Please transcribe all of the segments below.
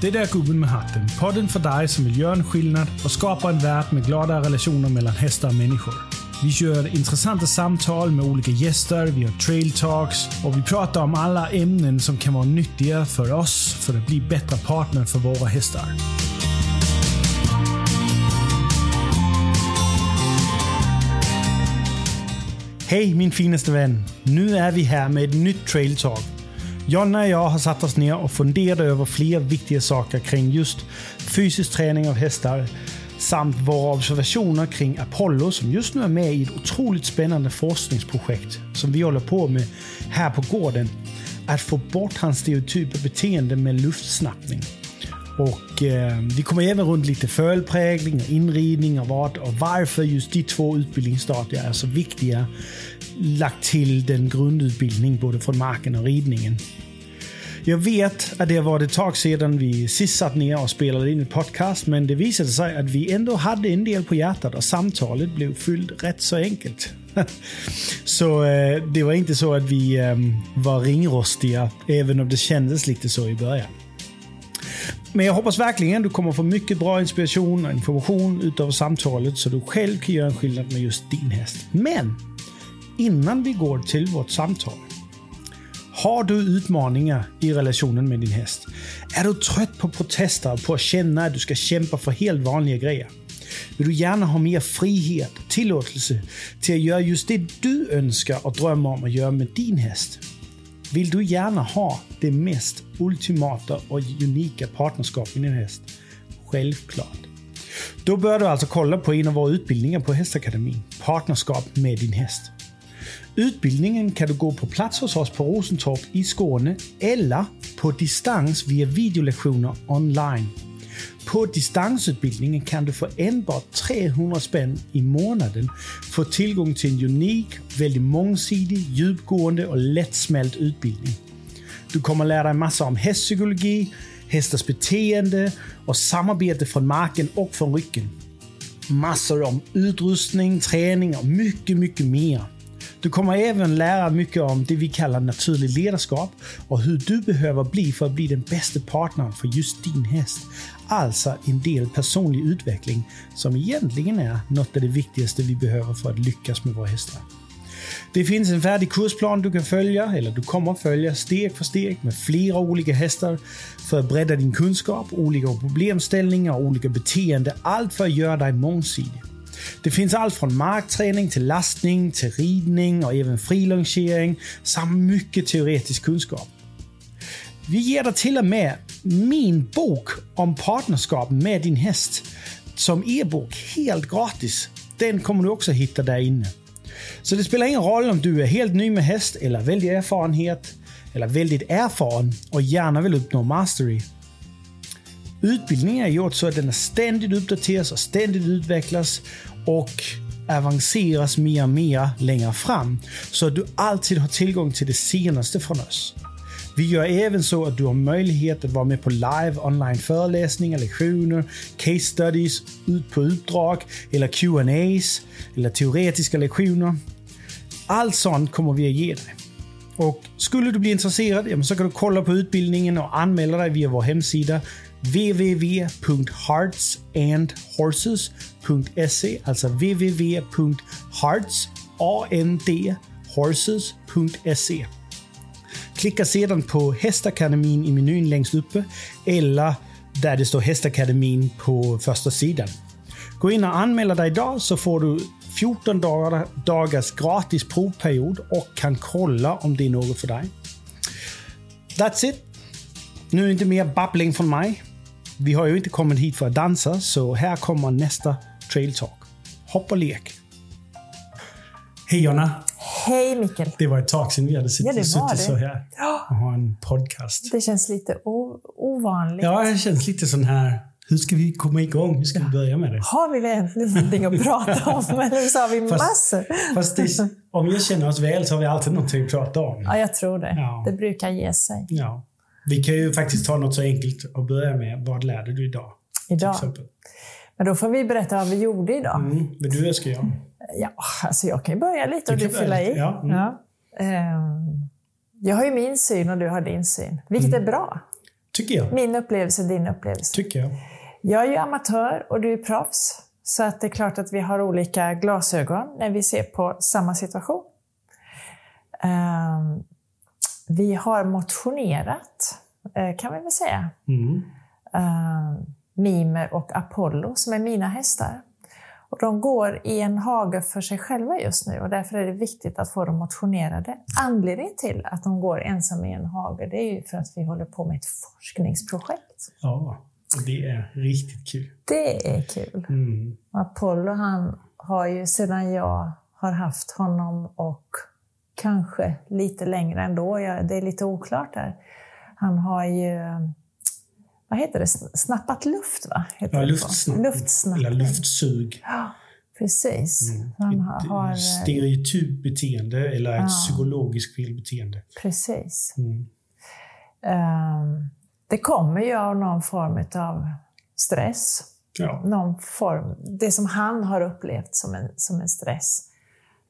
Det där är Gubben med hatten. Podden för dig som vill göra en skillnad och skapa en värld med glada relationer mellan hästar och människor. Vi kör intressanta samtal med olika gäster, vi har trail talks och vi pratar om alla ämnen som kan vara nyttiga för oss för att bli bättre partner för våra hästar. Hej min finaste vän! Nu är vi här med ett nytt trail talk. Jonna och jag har satt oss ner och funderat över flera viktiga saker kring just fysisk träning av hästar samt våra observationer kring Apollo som just nu är med i ett otroligt spännande forskningsprojekt som vi håller på med här på gården. Att få bort hans stereotypa beteende med luftsnappning. Och eh, vi kommer även runt lite fölprägling och inridning och vad och varför just de två utbildningsstadierna är så viktiga. Lagt till den grundutbildning både från marken och ridningen. Jag vet att det har varit ett tag sedan vi sist satt ner och spelade in ett podcast, men det visade sig att vi ändå hade en del på hjärtat och samtalet blev fyllt rätt så enkelt. så eh, det var inte så att vi eh, var ringrostiga, även om det kändes lite så i början. Men jag hoppas verkligen du kommer få mycket bra inspiration och information utav samtalet så du själv kan göra en skillnad med just din häst. Men innan vi går till vårt samtal. Har du utmaningar i relationen med din häst? Är du trött på protester och på att känna att du ska kämpa för helt vanliga grejer? Vill du gärna ha mer frihet och tillåtelse till att göra just det du önskar och drömmer om att göra med din häst? Vill du gärna ha det mest ultimata och unika partnerskap med din häst? Självklart. Då bör du alltså kolla på en av våra utbildningar på Hästakademin. Partnerskap med din häst. Utbildningen kan du gå på plats hos oss på Rosentorp i Skåne eller på distans via videolektioner online. På distansutbildningen kan du för enbart 300 spänn i månaden få tillgång till en unik, väldigt mångsidig, djupgående och lättsmält utbildning. Du kommer lära dig massa om hästpsykologi, hästars beteende och samarbete från marken och från ryggen. Massor om utrustning, träning och mycket, mycket mer. Du kommer även lära mycket om det vi kallar naturligt ledarskap och hur du behöver bli för att bli den bästa partnern för just din häst. Alltså en del personlig utveckling som egentligen är något av det viktigaste vi behöver för att lyckas med våra hästar. Det finns en färdig kursplan du kan följa, eller du kommer att följa steg för steg med flera olika hästar för att bredda din kunskap, olika problemställningar och olika beteenden. Allt för att göra dig mångsidig. Det finns allt från markträning till lastning, till ridning och även frilongering samt mycket teoretisk kunskap. Vi ger dig till och med min bok om partnerskap med din häst som e-bok helt gratis. Den kommer du också hitta där inne. Så det spelar ingen roll om du är helt ny med häst eller väldigt erfarenhet eller väldigt erfaren och gärna vill uppnå mastery. Utbildningen är gjord så att den ständigt uppdateras och ständigt utvecklas och avanceras mer och mer längre fram så att du alltid har tillgång till det senaste från oss. Vi gör även så att du har möjlighet att vara med på live online föreläsningar, lektioner, case studies, ut på uppdrag eller Q&As eller teoretiska lektioner. Allt sånt kommer vi att ge dig. Och skulle du bli intresserad så kan du kolla på utbildningen och anmäla dig via vår hemsida www.heartsandhorses.se Alltså www.heartsandhorses.se Klicka sedan på Hästakademin i menyn längst uppe eller där det står Hästakademin på första sidan. Gå in och anmäl dig idag så får du 14 dagars gratis provperiod och kan kolla om det är något för dig. That's it. Nu är det inte mer babbling från mig. Vi har ju inte kommit hit för att dansa, så här kommer nästa trail talk. Hopp och lek. Hej Jonna! Hej Mikael! Det var ett tag sedan vi hade suttit, ja, suttit så här och ha en podcast. Det känns lite ovanligt. Ja, det känns lite sån här... Hur ska vi komma igång? Hur ska vi börja med det? Har vi verkligen någonting att prata om? Eller så har vi fast, massor? Fast det, om jag känner oss väl så har vi alltid någonting att prata om. Ja, jag tror det. Ja. Det brukar ge sig. Ja. Vi kan ju faktiskt ta något så enkelt och börja med. Vad lärde du idag? Idag? Men då får vi berätta vad vi gjorde idag. Mm. Vill du eller ska jag? Ja, alltså jag kan ju börja lite och du, du fylla i. Ja. Mm. ja. Um, jag har ju min syn och du har din syn, vilket mm. är bra. Tycker jag. Min upplevelse, din upplevelse. Tycker jag. Jag är ju amatör och du är proffs. Så att det är klart att vi har olika glasögon när vi ser på samma situation. Um, vi har motionerat, kan vi väl säga. Mm. Uh, Mimer och Apollo, som är mina hästar. Och de går i en hage för sig själva just nu och därför är det viktigt att få dem motionerade. Anledningen till att de går ensamma i en hage, det är ju för att vi håller på med ett forskningsprojekt. Ja, det är riktigt kul. Det är kul. Mm. Apollo, han har ju sedan jag har haft honom och kanske lite längre ändå, det är lite oklart där. Han har ju vad heter det, snappat luft va? Heter ja, luftsnapp. Luftsnappning. Eller luftsug. Ja, precis. Mm. Han har, har, Ett stereotypt beteende eller ett Ja. psykologiskt felbeteende. precis. Mm. Ehm, det kommer ju av någon form av stress. Ja. Någon form, det som han har upplevt som en, som en stress.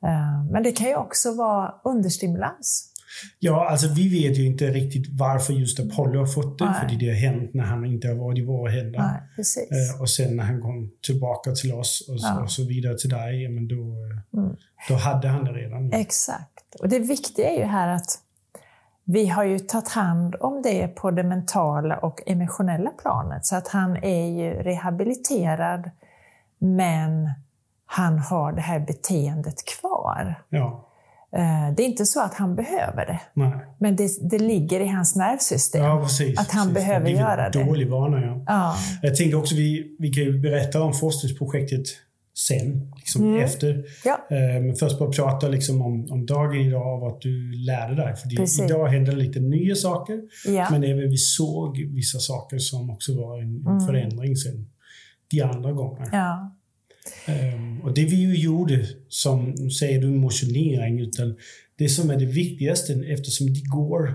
Ehm, men det kan ju också vara understimulans. Ja, alltså vi vet ju inte riktigt varför just Apollo har fått det. Nej. För det har hänt när han inte har varit i våra händer. Nej. Eh, och sen när han kom tillbaka till oss och, så- Ja. och så vidare till dig, men då, eh, Mm. då hade han det redan. Exakt. Och det viktiga är ju här att vi har ju tagit hand om det på det mentala och emotionella planet. Så att han är ju rehabiliterad, men han har det här beteendet kvar. Ja, Det är inte så att han behöver det, nej. men det, det ligger i hans nervsystem. Ja, precis. Att han precis. behöver det göra det. dålig vana, ja. Ja, Jag tänkte också, vi, vi kan ju berätta om forskningsprojektet sen, liksom Mm. efter. ja, Eh, Men först bara prata liksom om, om dagen idag och vad du lärde dig. För Precis. idag hände lite nya saker, ja. men även vi såg vissa saker som också var en, en Mm. förändring sen de andra gångerna. ja. Ehm, och det vi ju gjorde, som säger du motionering, utan det som är det viktigaste eftersom de går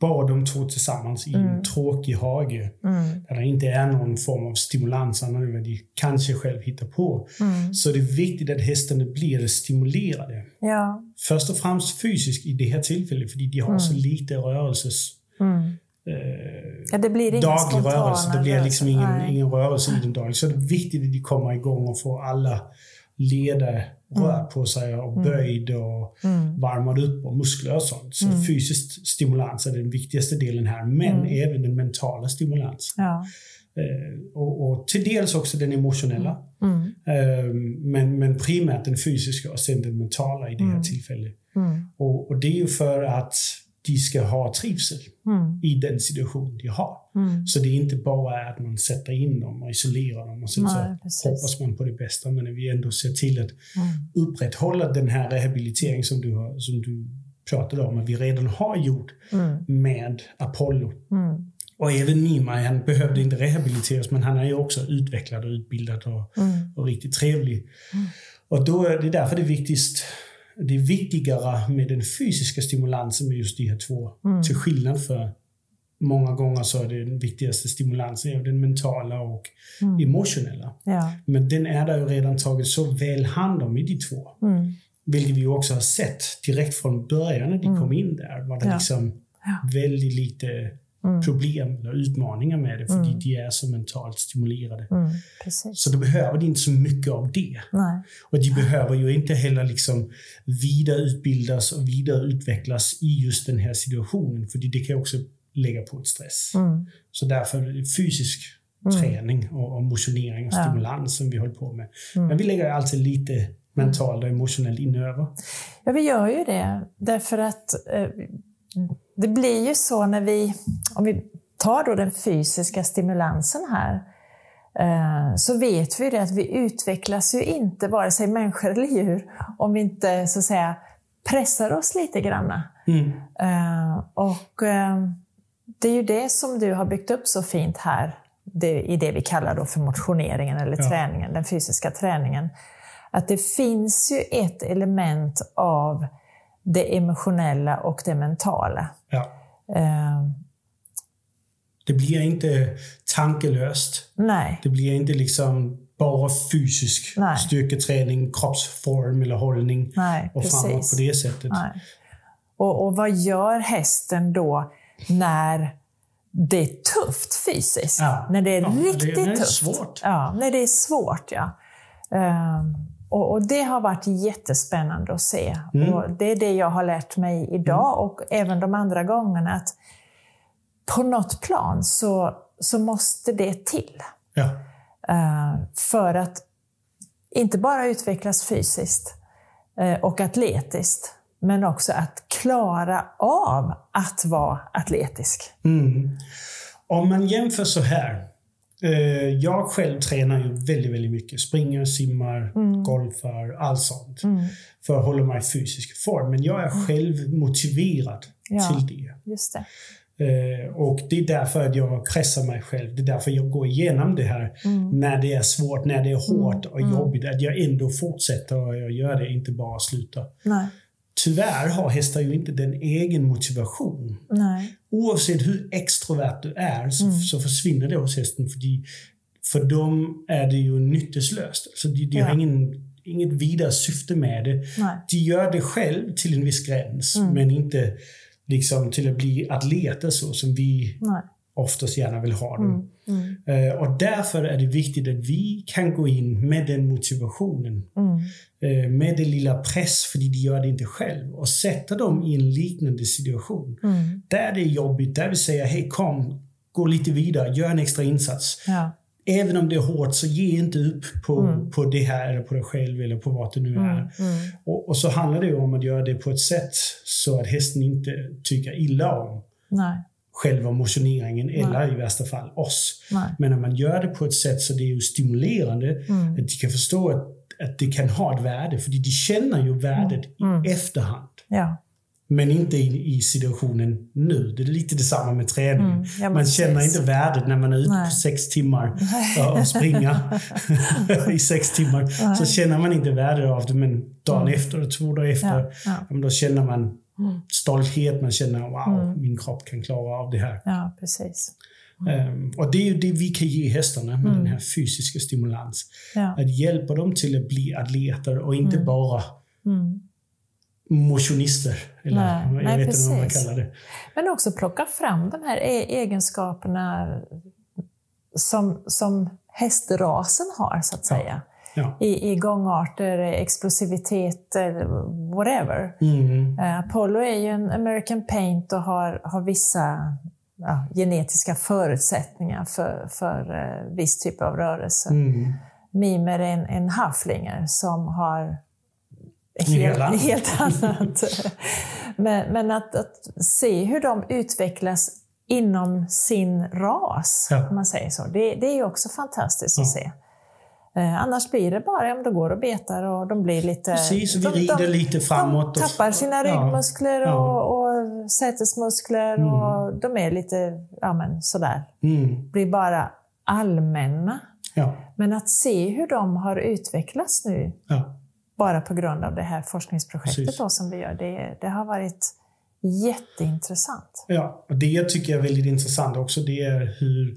bara de två tillsammans i en Mm. tråkig hage. Mm, Där det inte är någon form av stimulans annat än vad de kanske själv hittar på. mm. Så det är viktigt att hästarna blir stimulerade. ja. Först och främst fysiskt i det här tillfället, för de har så lite rörelses... Mm. Eh, ja, det blir daglig rörelse. Det blir liksom ingen, Nej. ingen rörelse i den dagliga. Så det är viktigt att de kommer igång och får alla leder rör på sig och böjd och Mm. varmar upp och muskler och sånt. Så Mm. fysisk stimulans är den viktigaste delen här, men Mm. även den mentala stimulans. Ja. Eh, och, och till dels också den emotionella. Mm. Eh, men, men primärt den fysiska och sen den mentala i det här Mm. tillfället. Mm. Och, och det är ju för att de ska ha trivsel Mm. i den situation de har. Mm. Så det är inte bara att man sätter in dem och isolerar dem och sen Nej, så precis. hoppas man på det bästa. Men vi ändå ser till att Mm. upprätthålla den här rehabilitering som du, har, som du pratade om, att vi redan har gjort Mm. med Apollo. Mm. Och även Nima, han behövde inte rehabiliteras, men han är ju också utvecklad och utbildad och, Mm. och riktigt trevlig. Och då är det därför det är viktigast det är viktigare med den fysiska stimulansen med just de här två. Mm. Till skillnad för många gånger så är den viktigaste stimulansen är den mentala och Mm. emotionella. Ja. Men den är där ju redan tagit så väl hand om i de två. Mm. Vilket vi också har sett direkt från början när de Mm. kom in där. Var det Ja. liksom Ja. väldigt lite Mm. problem eller utmaningar med det. För Mm. de är så mentalt stimulerade. Mm. Så då behöver de inte så mycket av det. Nej. Och de behöver ju inte heller liksom vidareutbildas och vidareutvecklas i just den här situationen. För det kan också lägga på ett stress. Mm. Så därför är det fysisk Mm. träning och, och motionering och Ja. stimulans som vi håller på med. Men vi lägger alltid lite mentalt och emotionellt inöver. Ja, vi gör ju det. Därför att eh, det blir ju så när vi, om vi tar då den fysiska stimulansen här, eh, så vet vi det att vi utvecklas ju inte, vare sig människor eller djur, om vi inte så att säga pressar oss lite granna. Mm. Eh, och eh, det är ju det som du har byggt upp så fint här, det, i det vi kallar då för motioneringen eller Ja. träningen, den fysiska träningen. Att det finns ju ett element av det emotionella och det mentala. Ja. Eh, Det blir inte tankelöst. nej, Det blir inte liksom bara fysisk Nej. styrketräning, kroppsform eller hållning nej, och framåt precis. på det sättet. Och, och vad gör hästen då när det är tufft fysiskt. Ja. När det är Ja, riktigt det- när det är tufft. svårt. Ja, när det är svårt. Ja. Ehm, och, och det har varit jättespännande att se. Mm. Och det är det jag har lärt mig idag och även de andra gångerna. att På något plan så, så måste det till. Ja. Eh, för att inte bara utvecklas fysiskt eh, och atletiskt, men också att klara av att vara atletisk. Mm. Om man jämför så här. Eh, jag själv tränar ju väldigt, väldigt mycket. Springer, simmar, golfar, allt sånt. För att hålla mig i fysisk form. Men jag är själv motiverad Ja. till det. Just det. Eh, och det är därför att jag pressar mig själv. Det är därför jag går igenom det här. När det är svårt, när det är hårt och jobbigt. Att jag ändå fortsätter och jag gör det, inte bara slutar. Nej. Tyvärr har hästar ju inte den egen motivation. Nej. Oavsett hur extrovert du är så, så försvinner det hos hästen. För, de, för dem är det ju nytteslöst. Alltså de, de Ja. har ingen, inget vidare syfte med det. Nej. De gör det själv till en viss gräns, Mm. men inte liksom till att bli atleter så som vi Nej. Oftast gärna vill ha dem. Mm. Eh, och därför är det viktigt att vi kan gå in med den motivationen. Mm. eh, Med det lilla press, för de gör det inte själv. Och sätta dem i en liknande situation. Mm. Där det är jobbigt, där vi säger hej kom, gå lite vidare, gör en extra insats. Ja. Även om det är hårt, så ge inte upp på, på det här eller på dig själv eller på vad det nu är. Mm. Och, och så handlar det om att göra det på ett sätt så att hästen inte tycker illa om Nej. Själva motioneringen eller i värsta fall oss. Nej. Men när man gör det på ett sätt så det är ju stimulerande, Mm. att de kan förstå att, att det kan ha ett värde. För de känner ju värdet Mm. i efterhand. Ja. Men inte i, i situationen nu. Det är lite detsamma med träning. Mm. Ja, man känner inte värdet när man är ute Nej. på sex timmar och, och springer i sex timmar. Så känner man inte värdet av det. Men dagen efter och två dagar efter, Mm. Ja, ja. då känner man stolthet. Man känner wow, min kropp kan klara av det här. ja, precis. Ehm, och det är ju det vi kan ge hästarna med den här fysiska stimulans. Ja. Att hjälpa dem till att bli atleter och inte bara Mm. motionister. Eller Nej, jag nej, vet inte vad man kallar det. Men också plocka fram de här e- egenskaperna som, som hästrasen har, så att säga. Ja. I, I gångarter, explosivitet, whatever. Mm. Eh, Apollo är ju en American Paint och har, har vissa ja, genetiska förutsättningar för, för eh, viss typ av rörelse. Mm. Mimer är en, en halflinger som har helt helt annat. men men att, att se hur de utvecklas inom sin ras, Ja. om man säger så, det, det är ju också fantastiskt att Ja. se. Eh, annars blir det bara, ja, men de går och betar och de blir lite... Precis, vi de, rider lite framåt. De tappar sina Ja. ryggmuskler Ja. och, och sätesmuskler och de är lite, ja men sådär, Mm. blir bara allmänna. Ja. Men att se hur de har utvecklats nu, Ja. bara på grund av det här forskningsprojektet Precis. då, som vi gör, det, det har varit jätteintressant. Ja, och det jag tycker är väldigt intressant också det är hur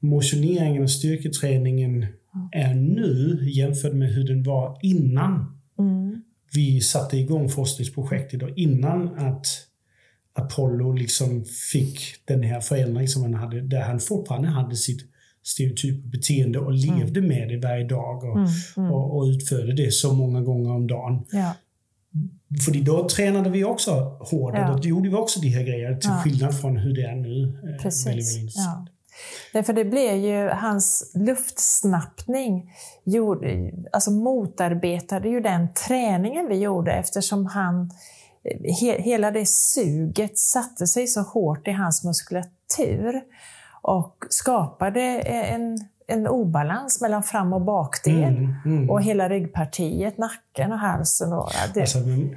motioneringen och styrketräningen är nu jämfört med hur den var innan Mm. vi satte igång forskningsprojektet och innan att Apollo liksom fick den här förändringen som han hade, där han fortfarande hade sitt stereotypa beteende och levde med det varje dag och, och, och utförde det så många gånger om dagen. Ja. För då tränade vi också hårdare, Ja. då gjorde vi också de här grejerna till Ja. skillnad från hur det är nu. Eh, Väldigt, Precis. väldigt Ja. Därför det blev ju hans luftsnappning gjorde, alltså motarbetade ju den träningen vi gjorde eftersom han, he, hela det suget satte sig så hårt i hans muskulatur och skapade en, en obalans mellan fram och bakdel. Mm, mm. Och hela ryggpartiet, nacken och halsen. Och, det, Alltså, men,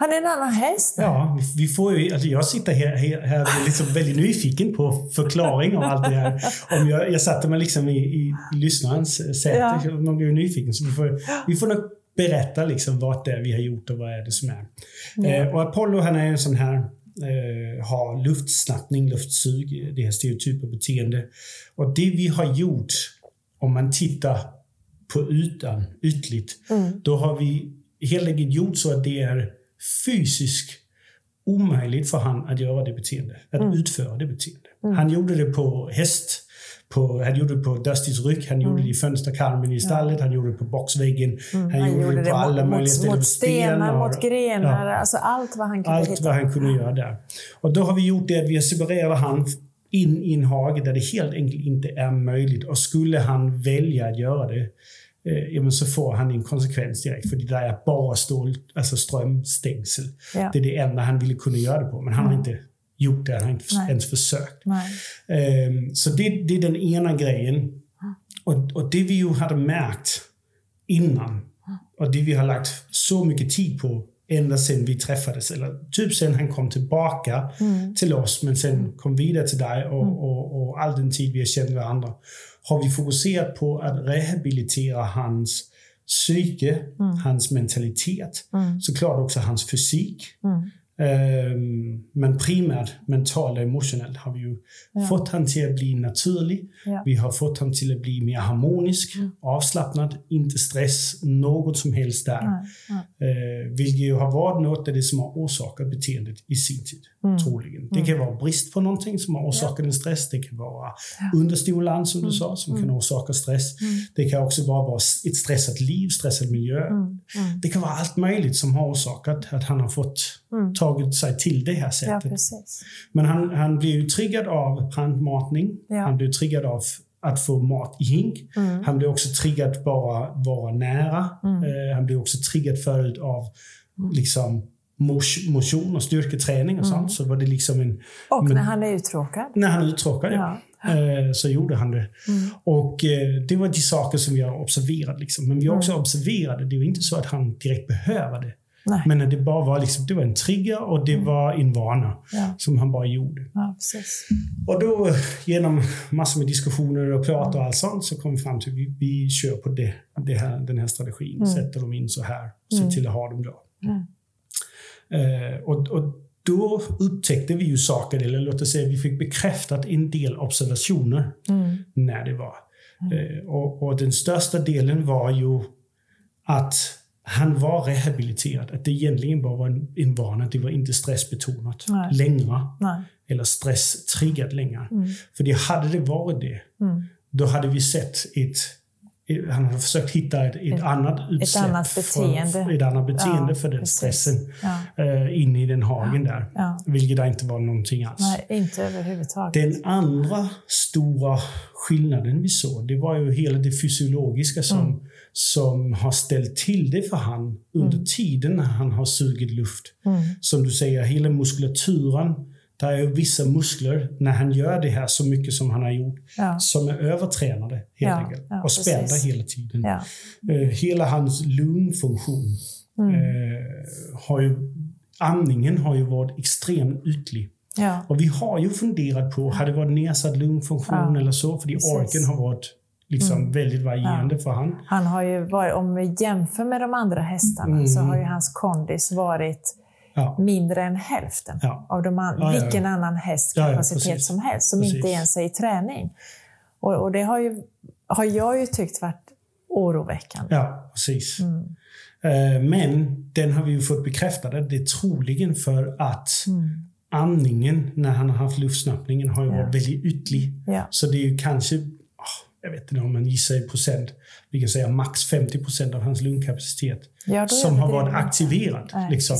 han är en annan häst ja, vi- får ju, alltså jag sitter här, här, här liksom väldigt nyfiken på förklaring av allt det här. Om jag, jag satte mig liksom i, i lyssnarens säte, Ja. man blir ju nyfiken. Så vi får, vi får nog berätta liksom vad det är vi har gjort och vad är det som är. Eh, och Apollo han är en sån här eh, har luftsnappning, luftsug, det här stereotypa beteende. Och det vi har gjort, om man tittar på ytan, ytligt, Mm. då har vi helt enkelt gjort så att det är fysisk omöjligt för han att göra det beteende, att Mm. utföra det beteende. Han gjorde det på häst, på, han gjorde det på Dustys rygg, han gjorde det i fönsterkarmen i stallet, han gjorde det på boxväggen, han, Mm. Han gjorde, det på alla mot, möjliga ställen. mot stenar, mot grenar, Ja. alltså allt vad han kunde allt hitta. vad han kunde göra där. Och då har vi gjort det att vi har separerat han in i en hage där det helt enkelt inte är möjligt. Och skulle han välja att göra det, eh, så får han en konsekvens direkt. För det där är bara stål, alltså strömstängsel. Ja. Det är det enda han ville kunna göra det på. Men han har inte gjort det, han har inte Nej. ens försökt. Ehm, så det, det är den ena grejen. Och, och det vi ju hade märkt innan, och det vi har lagt så mycket tid på ända sedan vi träffades, eller typ sen han kom tillbaka till oss, men sen kom vidare till dig och, och, och all den tid vi har känt varandra, har vi fokuserat på att rehabilitera hans psyke, hans mentalitet, såklart också hans fysik. Ehm, men primärt mentalt och emotionellt har vi ju fått han till att bli naturlig. Ja. Vi har fått han till att bli mer harmonisk, avslappnad, inte stress, något som helst där. Nej, nej. Eh, vilket ju har varit något av det som har orsakat beteendet i sin tid, troligen. Det kan vara brist på någonting som har orsakat en stress. Det kan vara understimulans, som du sa, som kan orsaka stress. Det kan också vara ett stressat liv, stressad miljö. Det kan vara allt möjligt som har orsakat att han har fått tagit sig till det här Ja, sättet. precis. Men han, han blir ju triggad av handmatning. Ja. Han blir triggad av att få mat i hink. Mm. Han blir också triggad bara vara nära. Eh, han blir också triggad förut av Mm. liksom motion och styrketräning och sånt. Så var det liksom en... Och Men- när han är uttråkad. När han är uttråkad, ja. Eh, så gjorde han det. Och eh, det var de saker som vi har observerat. Liksom. Men vi har också observerat det. Ju inte så att han direkt behöver det. Nej. Men det bara var, liksom, det var en trigger och det var en vana Ja. som han bara gjorde. Ja. Och då genom massor med diskussioner och prat och allt sånt så kom vi fram till att vi, vi kör på det, det här, den här strategin. Sätter dem in så här. Se till att ha dem bra. Eh, och, och då upptäckte vi ju saker, eller låt oss säga vi fick bekräftat en del observationer när det var. Eh, och, och den största delen var ju att han var rehabiliterad. Att det egentligen bara var en, en vana. Det var inte stressbetonat Nej. längre Nej. eller stresstriggat längre. För det hade det varit det, då hade vi sett ett, ett han hade försökt hitta ett, ett, annat utsläpp. annat beteende. För, ett annat beteende Ja, för den precis. stressen Ja. eh, in i den hagen där. Ja. Vilket inte var någonting alls. Nej, inte överhuvudtaget. Den andra stora skillnaden vi såg, det var ju hela det fysiologiska som, Mm. Som har ställt till det för han under tiden när han har sugit luft. Mm. Som du säger, hela muskulaturen. Det är vissa muskler, när han gör det här så mycket som han har gjort, Ja. som är övertränade helt Ja, enkelt. ja, och spända precis. hela tiden. Eh, hela hans lungfunktion Mm. eh, har ju, andningen har ju varit extremt ytlig. Och vi har ju funderat på, hade det varit nedsatt lungfunktion eller så? För. Mm. orken har varit liksom väldigt varierande för han. Han har ju varit, om vi jämför med de andra hästarna, Mm. så har ju hans kondis varit Ja. mindre än hälften Ja. av de an- Ja, ja, ja. vilken annan hästs Ja, ja, kapacitet som helst, som Precis. inte ens är i träning. Och, och det har, ju, har jag ju tyckt varit oroväckande. Ja, precis. Mm. Eh, Men den har vi ju fått bekräftad. Det är troligen för att Mm. andningen när han har haft luftsnappningen har ju Ja. varit väldigt ytlig. Ja. Så det är ju kanske, jag vet inte om man gissar i procent, vi kan säga max 50 procent av hans lungkapacitet Ja, som har varit aktiverad. Nej, liksom.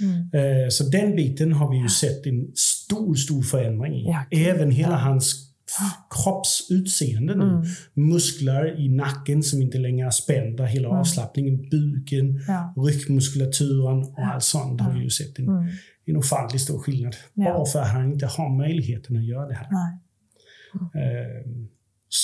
Mm. Eh, Så den biten har vi ju sett en stor, stor förändring i. Ja, Även hela ja. hans kroppsutseende nu. Mm. Muskler i nacken som inte längre är spända, hela avslappningen, buken, Mm. Ja. ryggmuskulaturen och allt sånt har vi ju sett en, Mm. en ofantligt stor skillnad. Ja. Bara för att han inte har möjligheten att göra det här.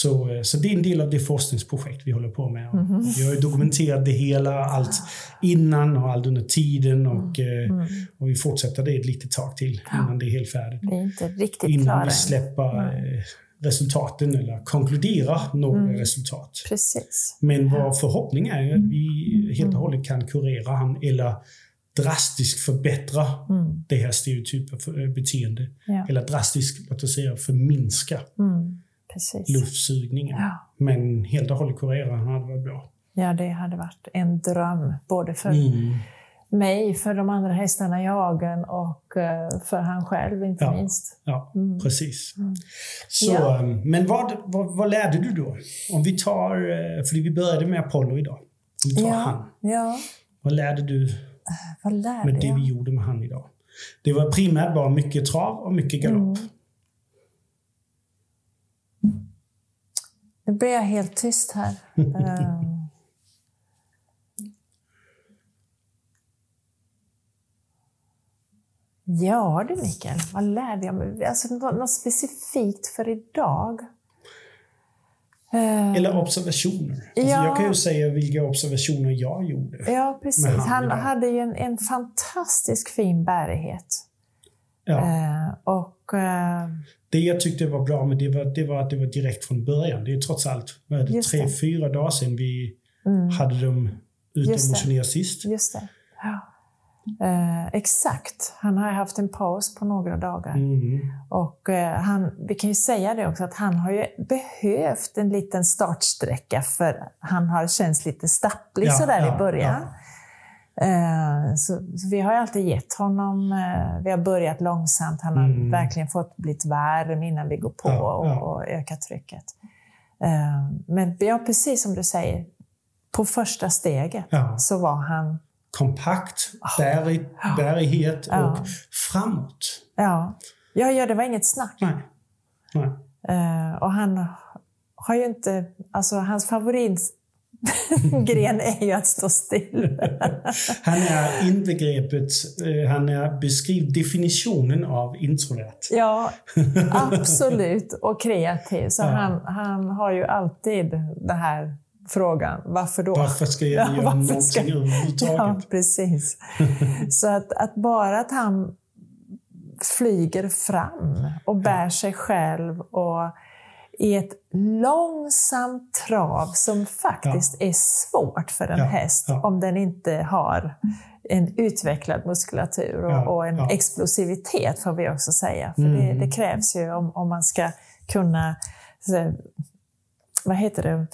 Nej. Eh, Så, så det är en del av det forskningsprojekt vi håller på med. Mhm. Vi har ju dokumenterat det hela, allt innan och allt under tiden och, eh, Mm. och vi fortsätter det ett litet tag till innan det är helt färdigt. Vi är inte riktigt Innan klara vi släpper eh, resultaten eller konkluderar några Mm. resultat. Precis. Men vår förhoppning är att vi helt och hållet kan kurera han eller drastiskt förbättra Mm. det här stereotypa för- eh, beteende. Ja. Eller drastiskt, låt oss säga, förminska Mm. Precis. luftsugningen. Ja. Men helt och hållet kurera hade varit bra. Ja, det hade varit en dröm. Både för, Mm. mig, för de andra hästarna i hagen och eh, för han själv inte Ja. minst. Ja, precis. Så, Ja. eh, Men vad, vad, vad lärde du då? Om vi tar, eh, för vi började med Apollo idag. Om vi tar han. ja, Vad lärde du vad lärde med det jag? vi gjorde med han idag? Det var primärt bara mycket trav och mycket galopp. Nu blir jag helt tyst här. Ehm. Ja du Mikael, vad lärde jag mig? Alltså, något, specifikt för idag? Ehm, Eller observationer. Alltså, Ja. Jag kan ju säga vilka observationer jag gjorde. Ja, precis. han hade ju en, en fantastisk fin bärighet. Ja. Eh, och eh, Det jag tyckte var bra med det var, det var att det var direkt från början. Det är trots allt det, tre, det. fyra dagar sedan vi hade dem ute och motionerade sist. just det. Ja. Eh, exakt. Han har haft en paus på några dagar. Mm. Och eh, han, vi kan ju säga det också att han har ju behövt en liten startsträcka för han har känts lite stapplig Ja, sådär ja, i början. Eh, Så, så vi har alltid gett honom, eh, vi har börjat långsamt, han har Mm. verkligen fått bli varm innan vi går på Ja, och, ja. och öka trycket. Eh, Men ja, precis som du säger, på första steget Ja. så var han, Kompakt, bärig, bärighet och framåt. ja, ja, det var inget snack. Nej. Nej. Eh, och han har ju inte, alltså hans favoritgren är ju att stå still. Han är inbegreppet, eh, han är beskriv definitionen av introvert. ja, absolut. Och kreativ. Så Ja. han, han har ju alltid den här frågan, varför då? Varför ska jag Ja, göra varför någonting ska- överhuvudtaget? Ja, precis. Så att, att bara att han flyger fram och bär sig själv och i ett långsamt trav som faktiskt är svårt för en Ja, häst ja. om den inte har en utvecklad muskulatur och, Ja, och en ja. explosivitet får vi också säga. För Mm. det, det krävs ju om, om man ska kunna, så, vad heter det,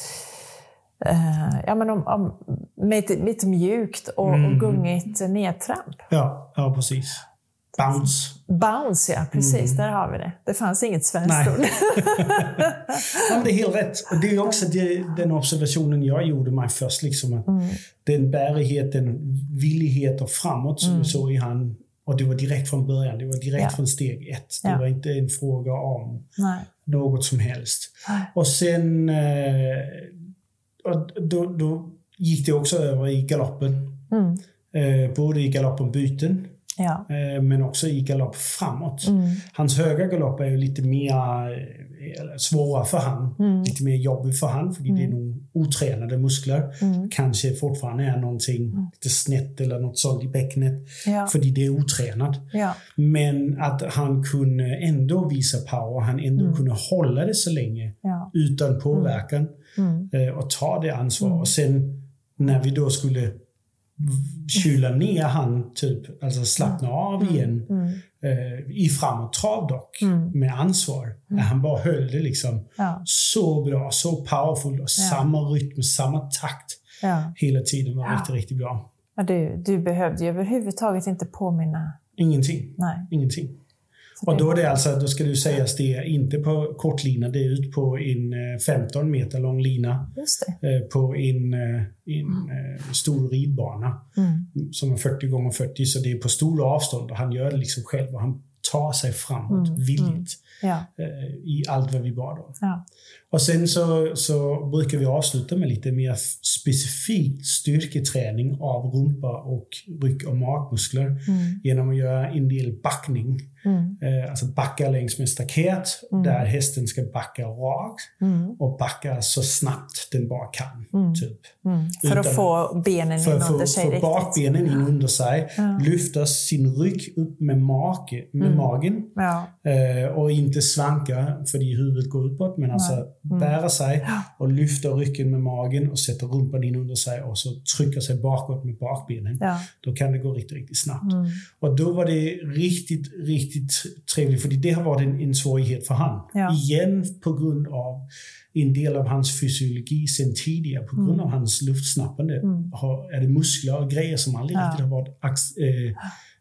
Eh, ja, men om, om, med, ett, med ett mjukt och, Mm. och gungigt nedtramp. Ja, ja, precis. Bounce. Bounce, ja. Precis. Där har vi det. Det fanns inget svenskt Mm. Nej. ord. Ja, det är helt rätt. Det är också det, den observationen jag gjorde mig först. Liksom, att Mm. Den bärigheten, villigheten framåt som vi såg i han. Och det var direkt från början. Det var direkt Mm. Ja. från steg ett. Det Ja. var inte en fråga om Nej. något som helst. Och sen eh, och då, då gick det också över i galoppen. Mm. Eh, både i galoppen byten Ja. eh, men också i galopp framåt. Mm. Hans höga galopp är ju lite mer eh, svåra för han. Mm. Lite mer jobbig för han, för det är nog otränade muskler. Mm. Kanske fortfarande är någonting lite snett eller något sånt i bäckenet. Ja. För det är otränat. Ja. Men att han kunde ändå visa power, han ändå kunde hålla det så länge utan påverkan Mm. eh, och ta det ansvar. Och sen när vi då skulle kyla ner han, typ, alltså slappna av igen Mm. eh, i framåt trav dock, Mm. med ansvar. När han bara höll det liksom Ja. så bra, så powerful och samma rytm, samma takt Ja. hela tiden var Ja. riktigt, riktigt bra. Ja, Du, du behövde ju överhuvudtaget inte påminna. Ingenting. Nej. Ingenting. Och då är det alltså, då ska du sägas det är inte på kortlina, det är ut på en eh, 15 meter lång lina eh, på en, eh, en eh, stor ridbana Mm. som är 40 gånger 40 så det är på stora avstånd och han gör det liksom själv och han tar sig framåt Mm, villigt Ja. eh, i allt vad vi bad om. Ja. Och sen så, så brukar vi avsluta med lite mer specifikt styrketräning av rumpa och rygg och magmuskler Mm. genom att göra en del backning. Mm. Eh, alltså backa längs med staket där hästen ska backa rakt Mm. och backa så snabbt den bara kan. Mm. Typ. Mm. För att få benen För in att få, under sig få riktigt. bakbenen in under sig, Ja. lyfta sin rygg upp med, make, med Mm. magen Ja. eh, och inte svanka för det huvudet går utåt, men alltså Mm. bära sig och lyfta ryggen med magen och sätta rumpan in under sig och så trycka sig bakåt med bakbenen. Ja. Då kan det gå riktigt, riktigt snabbt. Mm. Och då var det riktigt, riktigt riktigt trevligt, för det har varit en, en svårighet för han. Ja. Igen på grund av en del av hans fysiologi sen tidigare, på grund Mm. av hans luftsnappande, har, är det muskler och grejer som aldrig Ja. riktigt har varit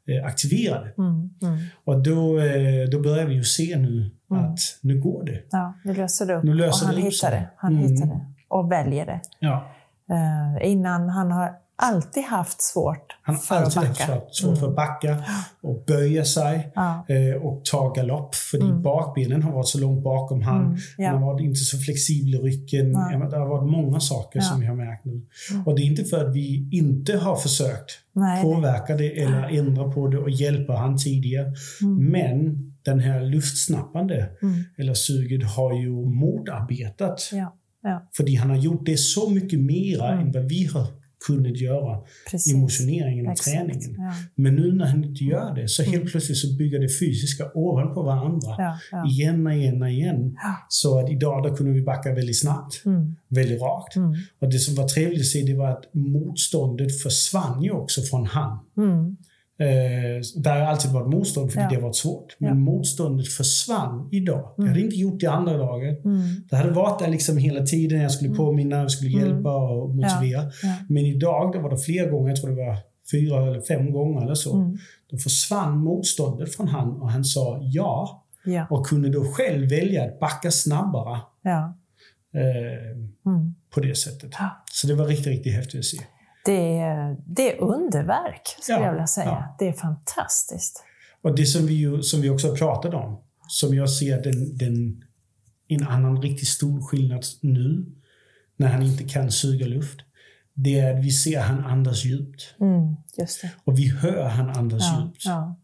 eh, aktiverade. Mm, mm. Och då, eh, då börjar vi ju se nu Mm. att nu går det. Ja, nu löser det upp. Nu löser och han det hittar det. Han Mm. hittar det. Och väljer det. Ja. Eh, innan, han har alltid haft svårt Han för alltid att haft backa. svårt, svårt för att backa och böja sig Ja. eh, och ta galopp. För Mm. bakbenen har varit så långt bakom han. Mm, ja. Han har varit inte så flexibel i ryggen. Ja, Det har varit många saker som vi har märkt nu. Och det är inte för att vi inte har försökt Nej, påverka det eller ändra på det och hjälpa han tidigare. Mm. Men den här luftsnappande Mm. eller suget har ju motarbetat. Ja, För han har gjort det så mycket mera Mm. än vad vi har kunnat göra precis. i motioneringen och Exakt, träningen. Ja, Men nu när han inte gör det så helt plötsligt så bygger det fysiska ovanpå varandra. ja, ja. Igen och igen och igen. Så att idag då kunde vi backa väldigt snabbt, Mm, väldigt rakt. mm, Och det som var trevligt att se det var att motståndet försvann ju också från han. Mm. Eh, det har alltid varit motstånd för Ja. det har varit svårt. Men Ja. motståndet försvann idag. Det hade inte gjort det andra dagar. Mm. Det hade varit där liksom hela tiden. Jag skulle påminna, jag skulle Mm. hjälpa och motivera. Ja. Men idag då var det flera gånger, jag tror det var fyra eller fem gånger eller så. Mm. Då försvann motståndet från han och han sa ja. Ja, Och kunde då själv välja att backa snabbare ja. eh, Mm. på det sättet. Så det var riktigt, riktigt häftigt att se. Det, är, det är underverk, skulle Ja, jag vilja säga. ja. Det är fantastiskt. Och det som vi, ju, som vi också pratat om, som jag ser den, den, en annan riktigt stor skillnad nu, när han inte kan suga luft, det är att vi ser han andas djupt. Mm, just det. Och vi hör han andas Ja, djupt. ja.